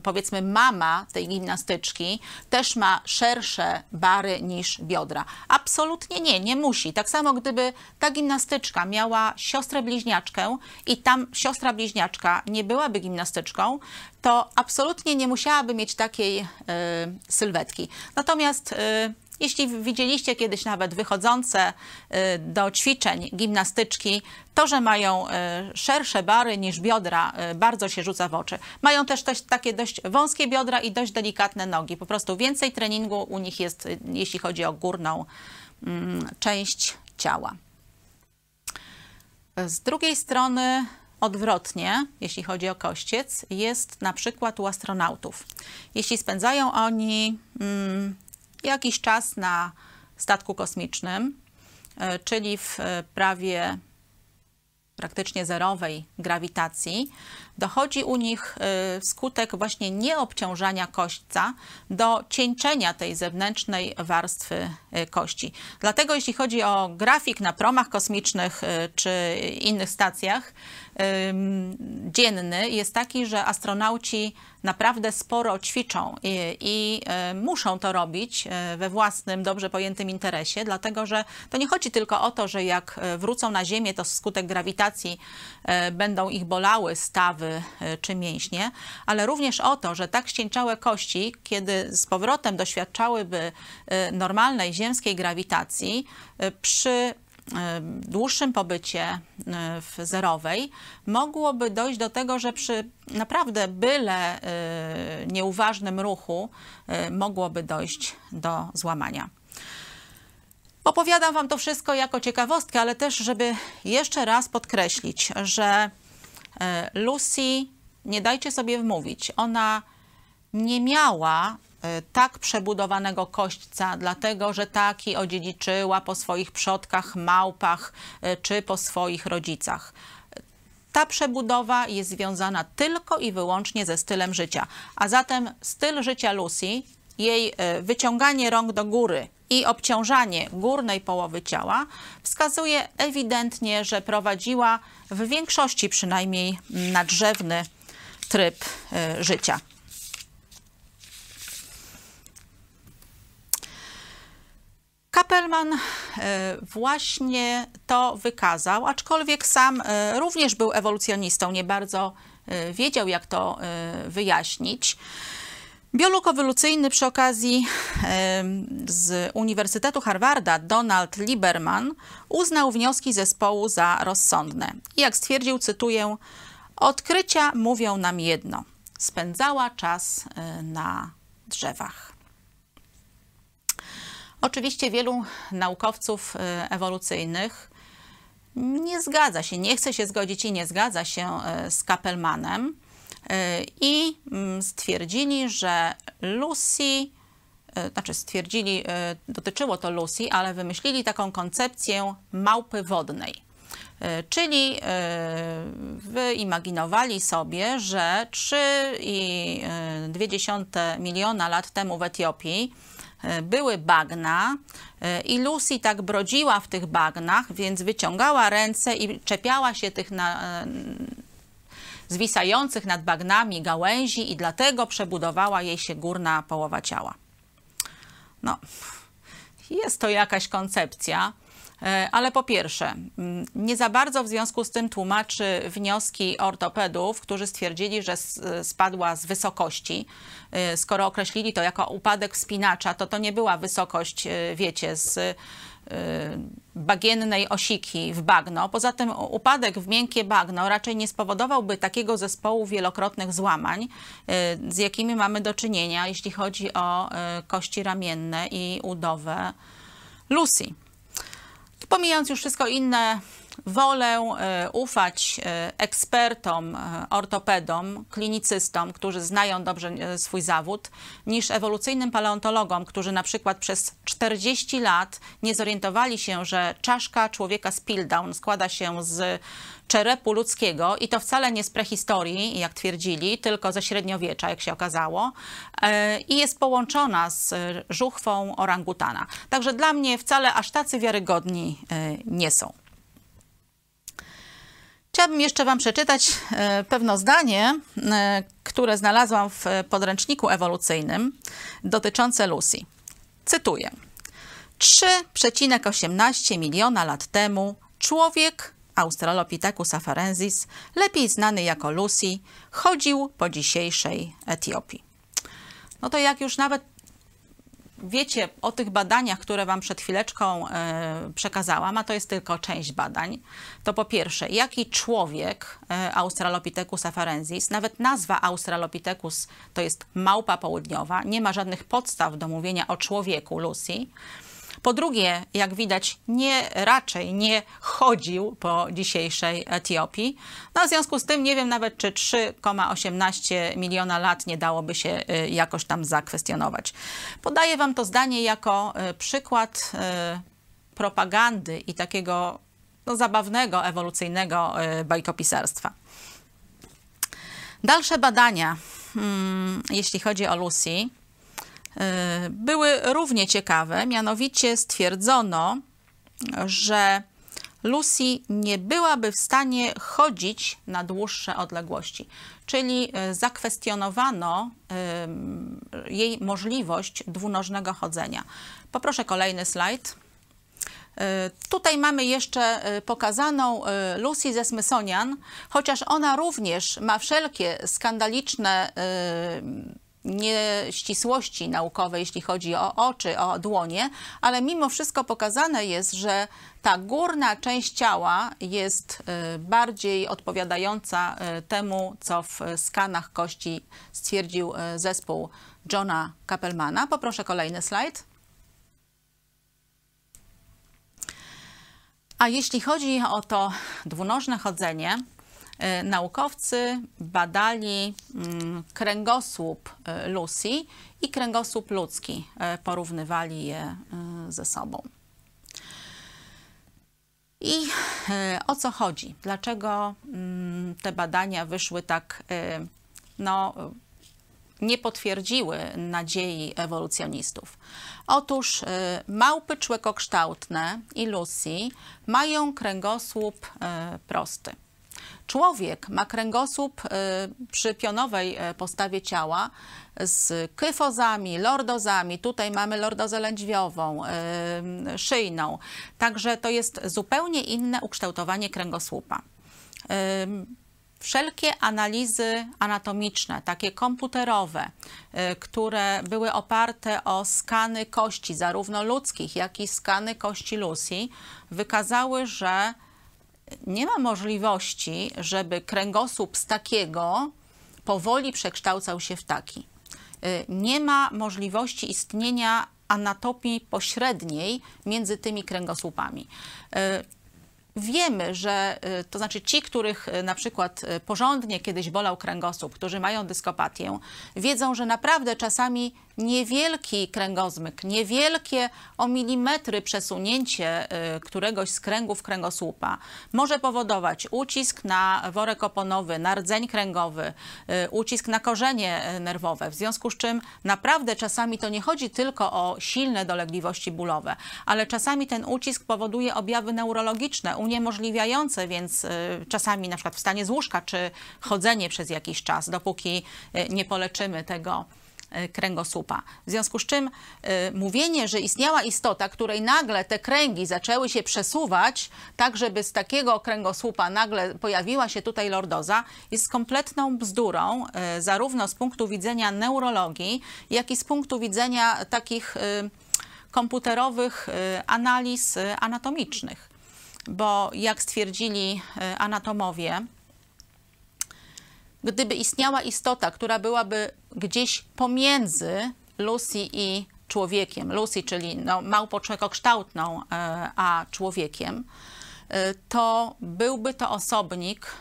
powiedzmy mama tej gimnastyczki, też ma szersze bary niż biodra. Absolutnie nie, nie musi. Tak samo gdyby ta gimnastyczka miała siostrę bliźniaczkę i tam siostra bliźniaczka nie byłaby gimnastyczką, to absolutnie nie musiałaby mieć takiej y, sylwetki. Natomiast y, jeśli widzieliście kiedyś nawet wychodzące y, do ćwiczeń gimnastyczki, to, że mają y, szersze bary niż biodra, y, bardzo się rzuca w oczy. Mają też takie dość wąskie biodra i dość delikatne nogi. Po prostu więcej treningu u nich jest, jeśli chodzi o górną mm, część ciała. Z drugiej strony odwrotnie, jeśli chodzi o kościec, jest na przykład u astronautów. Jeśli spędzają oni mm, jakiś czas na statku kosmicznym, e, czyli w e, prawie praktycznie zerowej grawitacji, dochodzi u nich y, skutek właśnie nieobciążania kośćca do cieńczenia tej zewnętrznej warstwy y, kości. Dlatego jeśli chodzi o grafik na promach kosmicznych y, czy innych stacjach, dzienny jest taki, że astronauci naprawdę sporo ćwiczą i, i, muszą to robić we własnym, dobrze pojętym interesie, dlatego że to nie chodzi tylko o to, że jak wrócą na Ziemię, to skutek grawitacji będą ich bolały stawy E, czy mięśnie, ale również o to, że tak ścięciałe kości, kiedy z powrotem doświadczałyby e, normalnej ziemskiej grawitacji, e, przy dłuższym pobycie w zerowej mogłoby dojść do tego, że przy naprawdę byle nieuważnym ruchu mogłoby dojść do złamania. Opowiadam Wam to wszystko jako ciekawostkę, ale też, żeby jeszcze raz podkreślić, że Lucy, nie dajcie sobie wmówić, ona nie miała e, tak przebudowanego kośćca, dlatego że taki odziedziczyła po swoich przodkach, małpach e, czy po swoich rodzicach. Ta przebudowa jest związana tylko i wyłącznie ze stylem życia. A zatem styl życia Lucy, jej wyciąganie rąk do góry i obciążanie górnej połowy ciała wskazuje ewidentnie, że prowadziła w większości przynajmniej nadrzewny tryb e, życia. Kapelman e, właśnie to wykazał, aczkolwiek sam e, również był ewolucjonistą, nie bardzo wiedział, jak to wyjaśnić. Biolog ewolucyjny przy okazji z Uniwersytetu Harvarda Donald Lieberman uznał wnioski zespołu za rozsądne. I jak stwierdził, cytuję, odkrycia mówią nam jedno. Spędzała czas e, na drzewach. Oczywiście wielu naukowców e, ewolucyjnych nie zgadza się, nie chce się zgodzić i nie zgadza się e, z Kapelmanem i mm, stwierdzili, że Lucy, e, znaczy stwierdzili, e, dotyczyło to Lucy, ale wymyślili taką koncepcję małpy wodnej. Czyli wyimaginowali sobie, że 3,2 miliona lat temu w Etiopii były bagna i Lucy tak brodziła w tych bagnach, więc wyciągała ręce i czepiała się tych na, zwisających nad bagnami gałęzi i dlatego przebudowała jej się górna połowa ciała. No, jest to jakaś koncepcja, e, ale po pierwsze, mm, nie za bardzo w związku z tym tłumaczy wnioski ortopedów, którzy stwierdzili, że spadła z wysokości. E, skoro określili to jako upadek wspinacza, to to nie była wysokość, e, wiecie, z bagiennej osiki w bagno. Poza tym upadek w miękkie bagno raczej nie spowodowałby takiego zespołu wielokrotnych złamań, y, z jakimi mamy do czynienia, jeśli chodzi o y, kości ramienne i udowę Lucy. Pomijając już wszystko inne, wolę e, ufać e, ekspertom, e, ortopedom, klinicystom, którzy znają dobrze swój zawód, niż ewolucyjnym paleontologom, którzy na przykład przez 40 lat nie zorientowali się, że czaszka człowieka z Piltdown składa się z czerepu ludzkiego i to wcale nie z prehistorii, jak twierdzili, tylko ze średniowiecza, jak się okazało, i jest połączona z żuchwą orangutana. Także dla mnie wcale aż tacy wiarygodni nie są. Chciałabym jeszcze Wam przeczytać e, pewne zdanie, e, które znalazłam w podręczniku ewolucyjnym dotyczące Lucy. Cytuję. 3,18 miliona lat temu człowiek Australopithecus afarensis, lepiej znany jako Lucy, chodził po dzisiejszej Etiopii. No to jak już nawet wiecie o tych badaniach, które Wam przed chwileczką e, przekazałam, a to jest tylko część badań, to po pierwsze, jaki człowiek e, Australopithecus afarensis, nawet nazwa Australopithecus to jest małpa południowa, nie ma żadnych podstaw do mówienia o człowieku Lucy. Po drugie, jak widać, nie raczej nie chodził po dzisiejszej Etiopii. No, w związku z tym nie wiem nawet, czy 3,18 miliona lat nie dałoby się y, jakoś tam zakwestionować. Podaję Wam to zdanie jako y, przykład y, propagandy i takiego no, zabawnego, ewolucyjnego bajkopisarstwa. Dalsze badania, hmm, jeśli chodzi o Lucy, były równie ciekawe. Mianowicie stwierdzono, że Lucy nie byłaby w stanie chodzić na dłuższe odległości, czyli e, zakwestionowano jej możliwość dwunożnego chodzenia. Poproszę kolejny slajd. E, tutaj mamy jeszcze pokazaną Lucy ze Smithsonian, chociaż ona również ma wszelkie skandaliczne nieścisłości naukowe, jeśli chodzi o oczy, o dłonie, ale mimo wszystko pokazane jest, że ta górna część ciała jest y, bardziej odpowiadająca y, temu, co w skanach kości stwierdził y, zespół Johna Kappelmana. Poproszę kolejny slajd. A jeśli chodzi o to dwunożne chodzenie, naukowcy badali mm, kręgosłup e, Lucy i kręgosłup ludzki, e, porównywali je ze sobą. I o co chodzi? Dlaczego mm, te badania wyszły tak, no, nie potwierdziły nadziei ewolucjonistów? Otóż małpy człekokształtne i Lucy mają kręgosłup prosty. Człowiek ma kręgosłup y, przy pionowej e, postawie ciała z kyfozami, lordozami. Tutaj mamy lordozę lędźwiową, y, szyjną. Także to jest zupełnie inne ukształtowanie kręgosłupa. Wszelkie analizy anatomiczne, takie komputerowe, y, które były oparte o skany kości, zarówno ludzkich, jak i skany kości Lucy, wykazały, że nie ma możliwości, żeby kręgosłup z takiego powoli przekształcał się w taki. Y, nie ma możliwości istnienia anatopii pośredniej między tymi kręgosłupami. Y, wiemy, że y, to znaczy ci, których na przykład porządnie kiedyś bolał kręgosłup, którzy mają dyskopatię, wiedzą, że naprawdę czasami niewielki kręgozmyk, niewielkie o milimetry przesunięcie któregoś z kręgów kręgosłupa może powodować ucisk na worek oponowy, na rdzeń kręgowy, ucisk na korzenie nerwowe. W związku z czym naprawdę czasami to nie chodzi tylko o silne dolegliwości bólowe, ale czasami ten ucisk powoduje objawy neurologiczne, uniemożliwiające więc y, czasami na przykład wstanie z łóżka czy chodzenie przez jakiś czas, dopóki y, nie poleczymy tego y, kręgosłupa. W związku z czym y, mówienie, że istniała istota, której nagle te kręgi zaczęły się przesuwać, tak żeby z takiego kręgosłupa nagle pojawiła się tutaj lordoza, jest kompletną bzdurą, y, zarówno z punktu widzenia neurologii, jak i z punktu widzenia takich komputerowych analiz anatomicznych bo jak stwierdzili e, anatomowie, gdyby istniała istota, która byłaby gdzieś pomiędzy Lucy i człowiekiem, Lucy, czyli no, małpą e, a człowiekiem, e, to byłby to osobnik,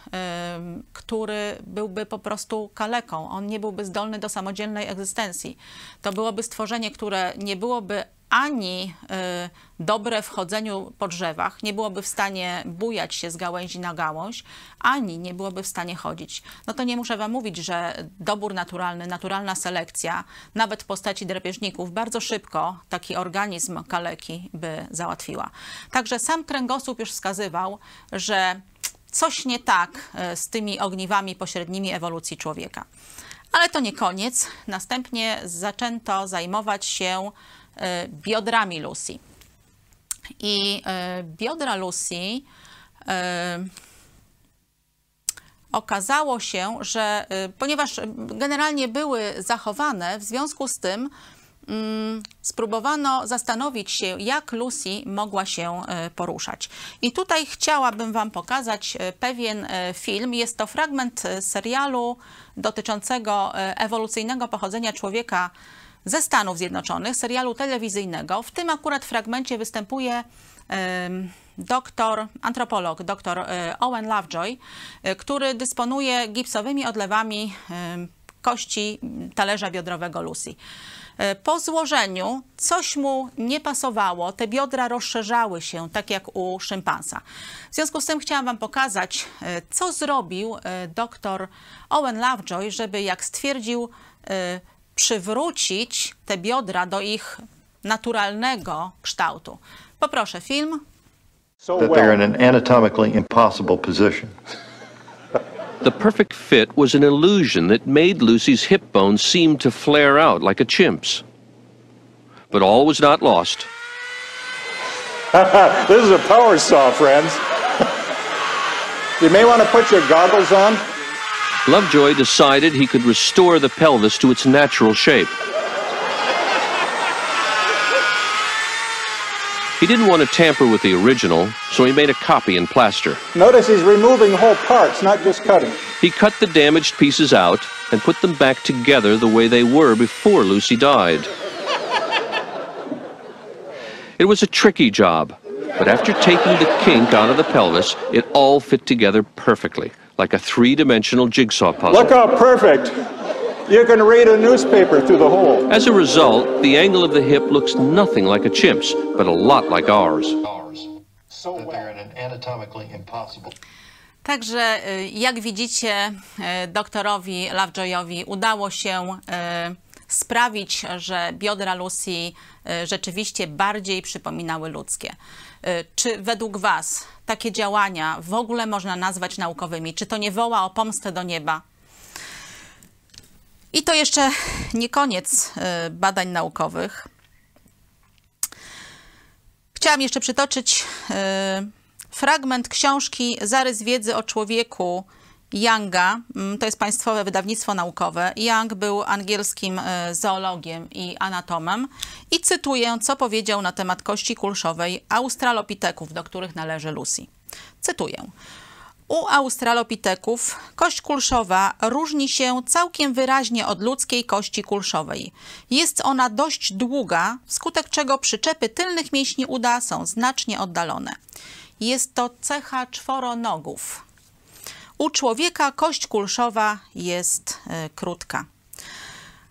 który byłby po prostu kaleką. On nie byłby zdolny do samodzielnej egzystencji. To byłoby stworzenie, które nie byłoby ani y, dobre w chodzeniu po drzewach, nie byłoby w stanie bujać się z gałęzi na gałąź, ani nie byłoby w stanie chodzić. No to nie muszę Wam mówić, że dobór naturalny, naturalna selekcja, nawet w postaci drapieżników, bardzo szybko taki organizm kaleki by załatwiła. Także sam kręgosłup już wskazywał, że coś nie tak e, z tymi ogniwami pośrednimi ewolucji człowieka. Ale to nie koniec. Następnie zaczęto zajmować się biodrami Lucy. I e, biodra Lucy okazało się, że ponieważ generalnie były zachowane, w związku z tym Mm, spróbowano zastanowić się, jak Lucy mogła się e, poruszać. I tutaj chciałabym Wam pokazać e, pewien e, film. Jest to fragment serialu dotyczącego ewolucyjnego pochodzenia człowieka ze Stanów Zjednoczonych, serialu telewizyjnego. W tym akurat fragmencie występuje doktor, antropolog, dr Owen Lovejoy, który dysponuje gipsowymi odlewami kości talerza biodrowego Lucy. E, po złożeniu coś mu nie pasowało, te biodra rozszerzały się, tak jak u szympansa. W związku z tym chciałam Wam pokazać, e, co zrobił e, dr Owen Lovejoy, żeby, jak stwierdził, przywrócić te biodra do ich naturalnego kształtu. Poproszę film. That they're in an anatomically impossible position. The perfect fit was an illusion that made Lucy's hip bones seem to flare out like a chimp's. But all was not lost. *laughs* this is a power saw, friends. *laughs* you may want to put your goggles on. Lovejoy decided he could restore the pelvis to its natural shape. He didn't want to tamper with the original, so he made a copy in plaster. Notice he's removing whole parts, not just cutting. He cut the damaged pieces out and put them back together the way they were before Lucy died. It was a tricky job, but after taking the kink out of the pelvis, it all fit together perfectly, like a three-dimensional jigsaw puzzle. Look how perfect! You can read a newspaper through the hole. As a result, the angle of the hip looks nothing like a chimp's, but a lot like ours. So anatomically impossible. Także y, jak widzicie, y, doktorowi Lovejoyowi udało się y, sprawić, że biodra Lucy rzeczywiście bardziej przypominały ludzkie. Czy według Was takie działania w ogóle można nazwać naukowymi? Czy to nie woła o pomstę do nieba? I to jeszcze nie koniec e, badań naukowych. Chciałam jeszcze przytoczyć e, fragment książki Zarys wiedzy o człowieku Younga. Mm, to jest państwowe wydawnictwo naukowe. Young był angielskim e, zoologiem i anatomem. I cytuję, co powiedział na temat kości kulszowej australopiteków, do których należy Lucy. Cytuję. U australopiteków kość kulszowa różni się całkiem wyraźnie od ludzkiej kości kulszowej. Jest ona dość długa, wskutek czego przyczepy tylnych mięśni uda są znacznie oddalone. Jest to cecha czworonogów. U człowieka kość kulszowa jest y, krótka.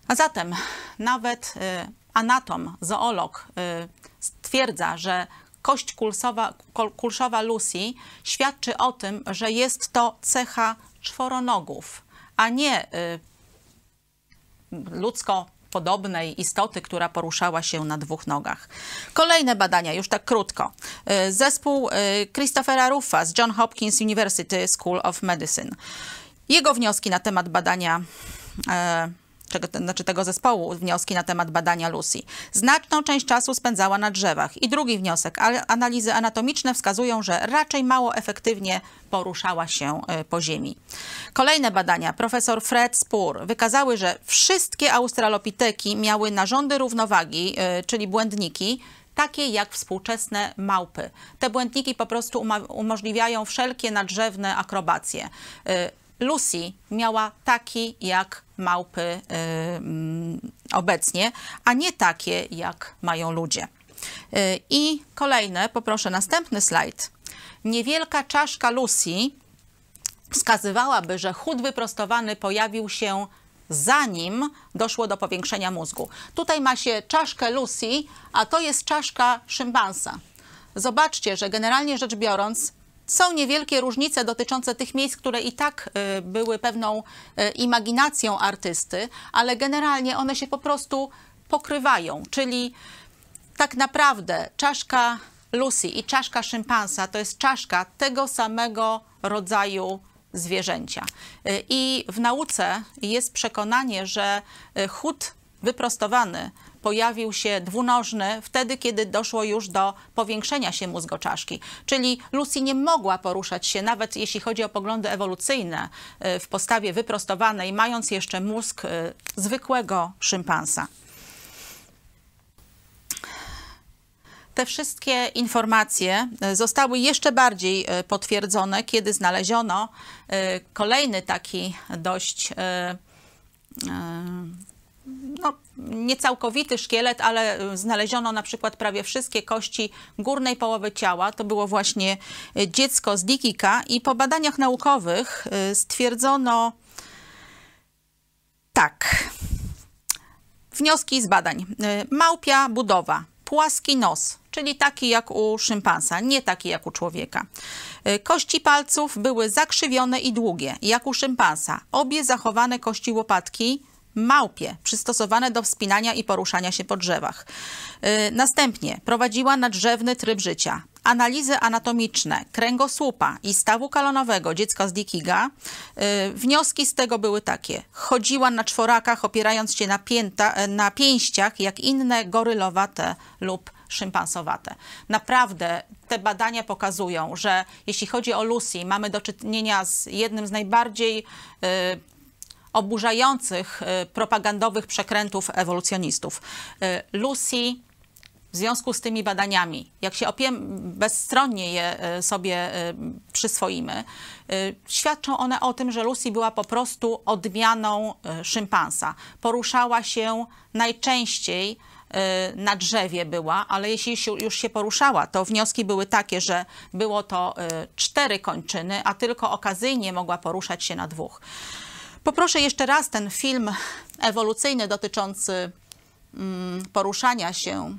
A zatem nawet y, anatom, zoolog y, stwierdza, że kość kulsowa, kulszowa Lucy świadczy o tym, że jest to cecha czworonogów, a nie ludzko podobnej istoty, która poruszała się na dwóch nogach. Kolejne badania, już tak krótko. Y, zespół y, Christophera Ruffa z John Hopkins University School of Medicine. Jego wnioski na temat badania y, czego, znaczy tego zespołu wnioski na temat badania Lucy. Znaczną część czasu spędzała na drzewach. I drugi wniosek, analizy anatomiczne wskazują, że raczej mało efektywnie poruszała się e, po ziemi. Kolejne badania, profesor Fred Spur, wykazały, że wszystkie australopiteki miały narządy równowagi, e, czyli błędniki, takie jak współczesne małpy. Te błędniki po prostu umożliwiają wszelkie nadrzewne akrobacje. E, Lucy miała taki jak małpy y, mm, obecnie, a nie takie jak mają ludzie. Y, I kolejne, poproszę następny slajd. Niewielka czaszka Lucy wskazywałaby, że chód wyprostowany pojawił się zanim doszło do powiększenia mózgu. Tutaj ma się czaszkę Lucy, a to jest czaszka szympansa. Zobaczcie, że generalnie rzecz biorąc, są niewielkie różnice dotyczące tych miejsc, które i tak y, były pewną y, imaginacją artysty, ale generalnie one się po prostu pokrywają, czyli tak naprawdę czaszka Lucy i czaszka szympansa to jest czaszka tego samego rodzaju zwierzęcia. Y, I w nauce jest przekonanie, że chód wyprostowany pojawił się dwunożny wtedy, kiedy doszło już do powiększenia się mózgoczaszki. Czyli Lucy nie mogła poruszać się, nawet jeśli chodzi o poglądy ewolucyjne, y, w postawie wyprostowanej, mając jeszcze mózg zwykłego szympansa. te wszystkie informacje e, zostały jeszcze bardziej e, potwierdzone, kiedy znaleziono e, kolejny taki dość no, niecałkowity szkielet, ale znaleziono na przykład prawie wszystkie kości górnej połowy ciała. To było właśnie dziecko z Dikika i po badaniach naukowych stwierdzono tak. Wnioski z badań. Małpia budowa, płaski nos, czyli taki jak u szympansa, nie taki jak u człowieka. Kości palców były zakrzywione i długie, jak u szympansa. Obie zachowane kości łopatki małpie, przystosowane do wspinania i poruszania się po drzewach. Y, następnie prowadziła nadrzewny tryb życia. Analizy anatomiczne kręgosłupa i stawu kalonowego dziecka z Dikiga. Y, wnioski z tego były takie. Chodziła na czworakach, opierając się na, pięta, na pięściach, jak inne gorylowate lub szympansowate. Naprawdę te badania pokazują, że jeśli chodzi o Lucy, mamy do czynienia z jednym z najbardziej y, oburzających y, propagandowych przekrętów ewolucjonistów. Y, Lucy w związku z tymi badaniami, jak się opiem, bezstronnie je y, sobie przyswoimy, świadczą one o tym, że Lucy była po prostu odmianą szympansa. Poruszała się najczęściej na drzewie była, ale jeśli już się poruszała, to wnioski były takie, że było to cztery kończyny, a tylko okazyjnie mogła poruszać się na dwóch. Poproszę jeszcze raz ten film ewolucyjny dotyczący mm, poruszania się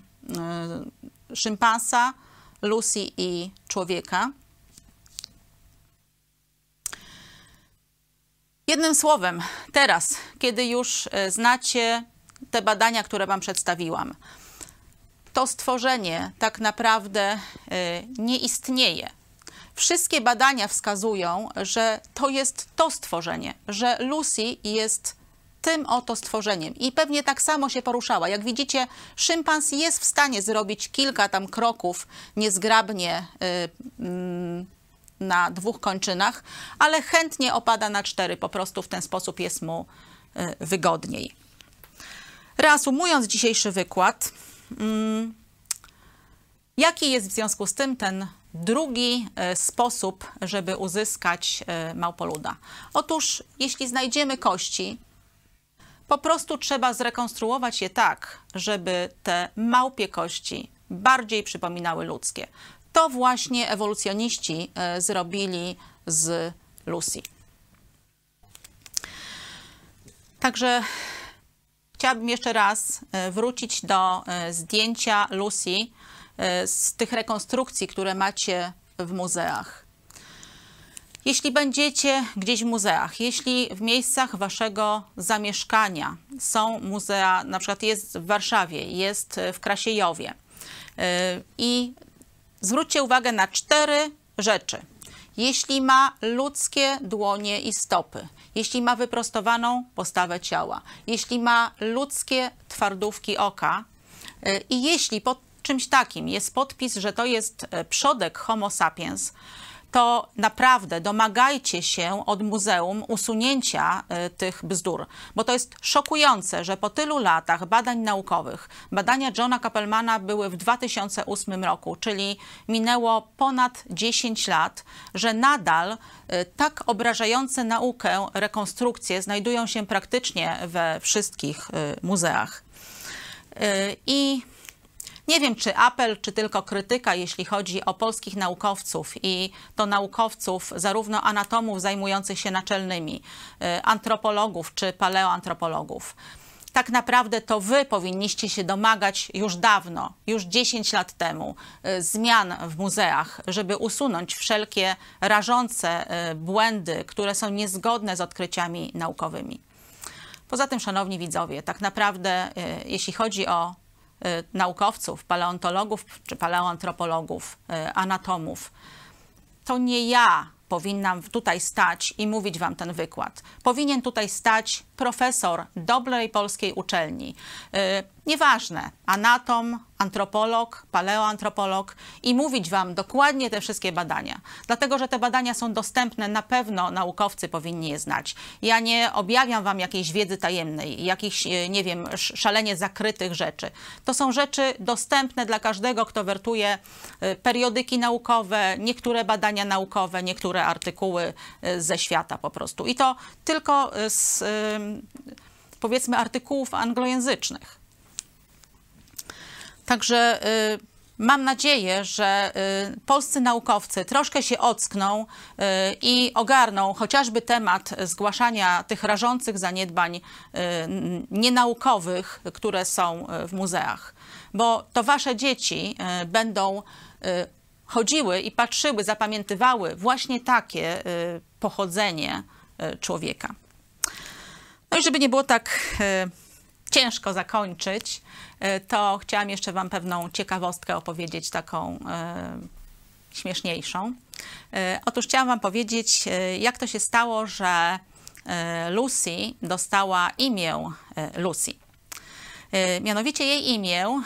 y, szympansa, Lucy i człowieka. Jednym słowem, teraz, kiedy już y, znacie te badania, które Wam przedstawiłam, to stworzenie tak naprawdę y, nie istnieje. Wszystkie badania wskazują, że to jest to stworzenie, że Lucy jest tym oto stworzeniem. I pewnie tak samo się poruszała. Jak widzicie, szympans jest w stanie zrobić kilka tam kroków niezgrabnie yy, yy, na dwóch kończynach, ale chętnie opada na cztery. Po prostu w ten sposób jest mu yy, wygodniej. Reasumując dzisiejszy wykład, mm, jaki jest w związku z tym ten drugi e, sposób, żeby uzyskać e, małpoluda. Otóż, jeśli znajdziemy kości, po prostu trzeba zrekonstruować je tak, żeby te małpie kości bardziej przypominały ludzkie. To właśnie ewolucjoniści e, zrobili z Lucy. Także chciałabym jeszcze raz wrócić do zdjęcia Lucy z tych rekonstrukcji, które macie w muzeach. Jeśli będziecie gdzieś w muzeach, jeśli w miejscach waszego zamieszkania są muzea, na przykład jest w Warszawie, jest w Krasiejowie e, i zwróćcie uwagę na cztery rzeczy. Jeśli ma ludzkie dłonie i stopy, jeśli ma wyprostowaną postawę ciała, jeśli ma ludzkie twardówki oka e, i jeśli pod czymś takim jest podpis, że to jest e, przodek Homo sapiens, to naprawdę domagajcie się od muzeum usunięcia y, tych bzdur, bo to jest szokujące, że po tylu latach badań naukowych, badania Johna Kappelmana były w 2008 roku, czyli minęło ponad 10 lat, że nadal y, tak obrażające naukę rekonstrukcje znajdują się praktycznie we wszystkich muzeach. I nie wiem, czy apel, czy tylko krytyka, jeśli chodzi o polskich naukowców i to naukowców, zarówno anatomów zajmujących się naczelnymi, y, antropologów czy paleoantropologów. Tak naprawdę to wy powinniście się domagać już dawno, już 10 lat temu, y, zmian w muzeach, żeby usunąć wszelkie rażące y, błędy, które są niezgodne z odkryciami naukowymi. Poza tym, szanowni widzowie, tak naprawdę, jeśli chodzi o naukowców, paleontologów czy paleoantropologów, anatomów, to nie ja powinnam tutaj stać i mówić wam ten wykład. Powinien tutaj stać profesor dobrej polskiej uczelni. Yy, nieważne, anatom, antropolog, paleoantropolog i mówić wam dokładnie te wszystkie badania. Dlatego, że te badania są dostępne, na pewno naukowcy powinni je znać. Ja nie objawiam wam jakiejś wiedzy tajemnej, jakichś, yy, nie wiem, szalenie zakrytych rzeczy. To są rzeczy dostępne dla każdego, kto wertuje yy, periodyki naukowe, niektóre badania naukowe, niektóre artykuły ze świata po prostu. I to tylko z powiedzmy artykułów anglojęzycznych. Także y, mam nadzieję, że y, polscy naukowcy troszkę się ockną y, i ogarną chociażby temat zgłaszania tych rażących zaniedbań nienaukowych, które są w muzeach. Bo to wasze dzieci będą chodziły i patrzyły, zapamiętywały właśnie takie pochodzenie człowieka. No i żeby nie było tak e, ciężko zakończyć, e, to chciałam jeszcze Wam pewną ciekawostkę opowiedzieć, taką e, śmieszniejszą. Otóż chciałam Wam powiedzieć, jak to się stało, że Lucy dostała imię Lucy. Mianowicie jej imię,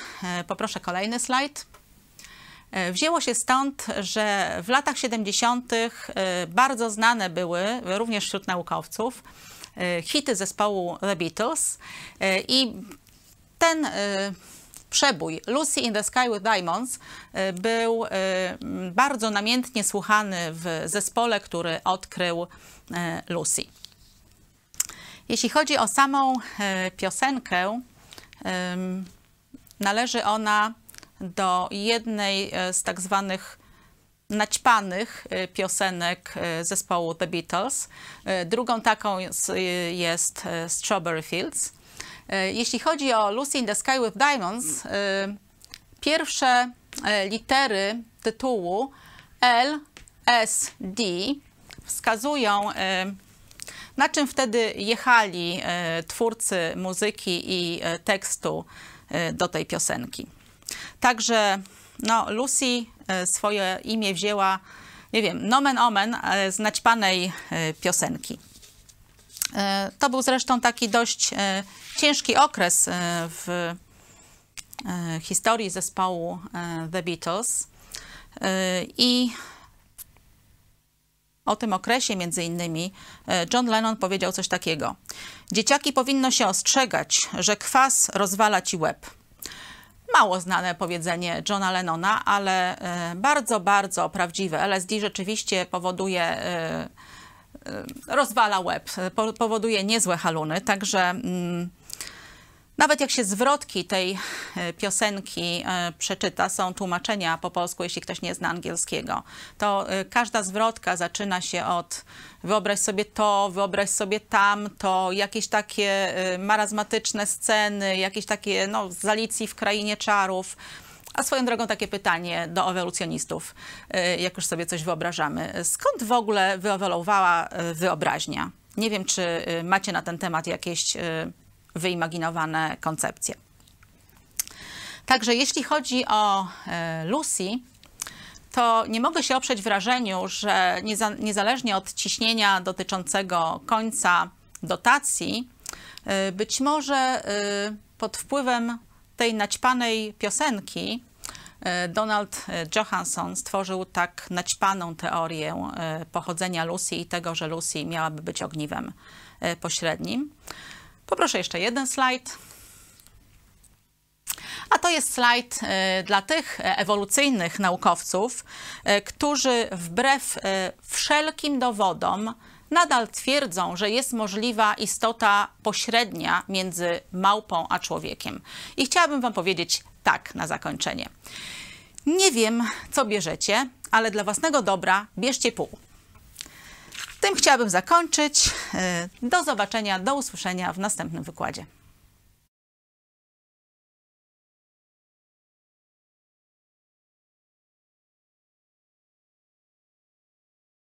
poproszę kolejny slajd, wzięło się stąd, że w latach 70. bardzo znane były, również wśród naukowców, hity zespołu The Beatles e, i ten e, przebój Lucy in the Sky with Diamonds był bardzo namiętnie słuchany w zespole, który odkrył Lucy. Jeśli chodzi o samą piosenkę, należy ona do jednej z tak zwanych naćpanych y, piosenek y, zespołu The Beatles. Y, drugą taką jest Strawberry Fields. Jeśli chodzi o Lucy in the Sky with Diamonds, pierwsze litery tytułu L, S, D wskazują, na czym wtedy jechali twórcy muzyki i tekstu do tej piosenki. Także no, Lucy E, swoje imię wzięła, nie wiem, nomen omen e, z naćpanej e, piosenki. To był zresztą taki dość ciężki okres w historii zespołu The Beatles. I o tym okresie między innymi John Lennon powiedział coś takiego. Dzieciaki powinno się ostrzegać, że kwas rozwala ci łeb mało znane powiedzenie Johna Lennona, ale e, bardzo, bardzo prawdziwe. LSD rzeczywiście powoduje, e, e, rozwala łeb, powoduje niezłe haluny, także mm, nawet jak się zwrotki tej e, piosenki e, przeczyta, są tłumaczenia po polsku, jeśli ktoś nie zna angielskiego, to e, każda zwrotka zaczyna się od wyobraź sobie to, wyobraź sobie tamto, jakieś takie marazmatyczne sceny, jakieś takie no, z Alicji w Krainie Czarów. A swoją drogą takie pytanie do ewolucjonistów, jak już sobie coś wyobrażamy. Skąd w ogóle wyewoluowała wyobraźnia? Nie wiem, czy macie na ten temat jakieś wyimaginowane koncepcje. Także jeśli chodzi o e, Lucy, to nie mogę się oprzeć wrażeniu, że niezależnie od ciśnienia dotyczącego końca dotacji, e, być może e, pod wpływem tej naćpanej piosenki Donald Johansson stworzył tak naćpaną teorię pochodzenia Lucy i tego, że Lucy miałaby być ogniwem pośrednim. Poproszę jeszcze jeden slajd. A to jest slajd e, dla tych ewolucyjnych naukowców, e, którzy wbrew e, wszelkim dowodom nadal twierdzą, że jest możliwa istota pośrednia między małpą a człowiekiem. I chciałabym Wam powiedzieć tak na zakończenie. Nie wiem, co bierzecie, ale dla własnego dobra bierzcie pół. Tym chciałabym zakończyć. Do zobaczenia, do usłyszenia w następnym wykładzie.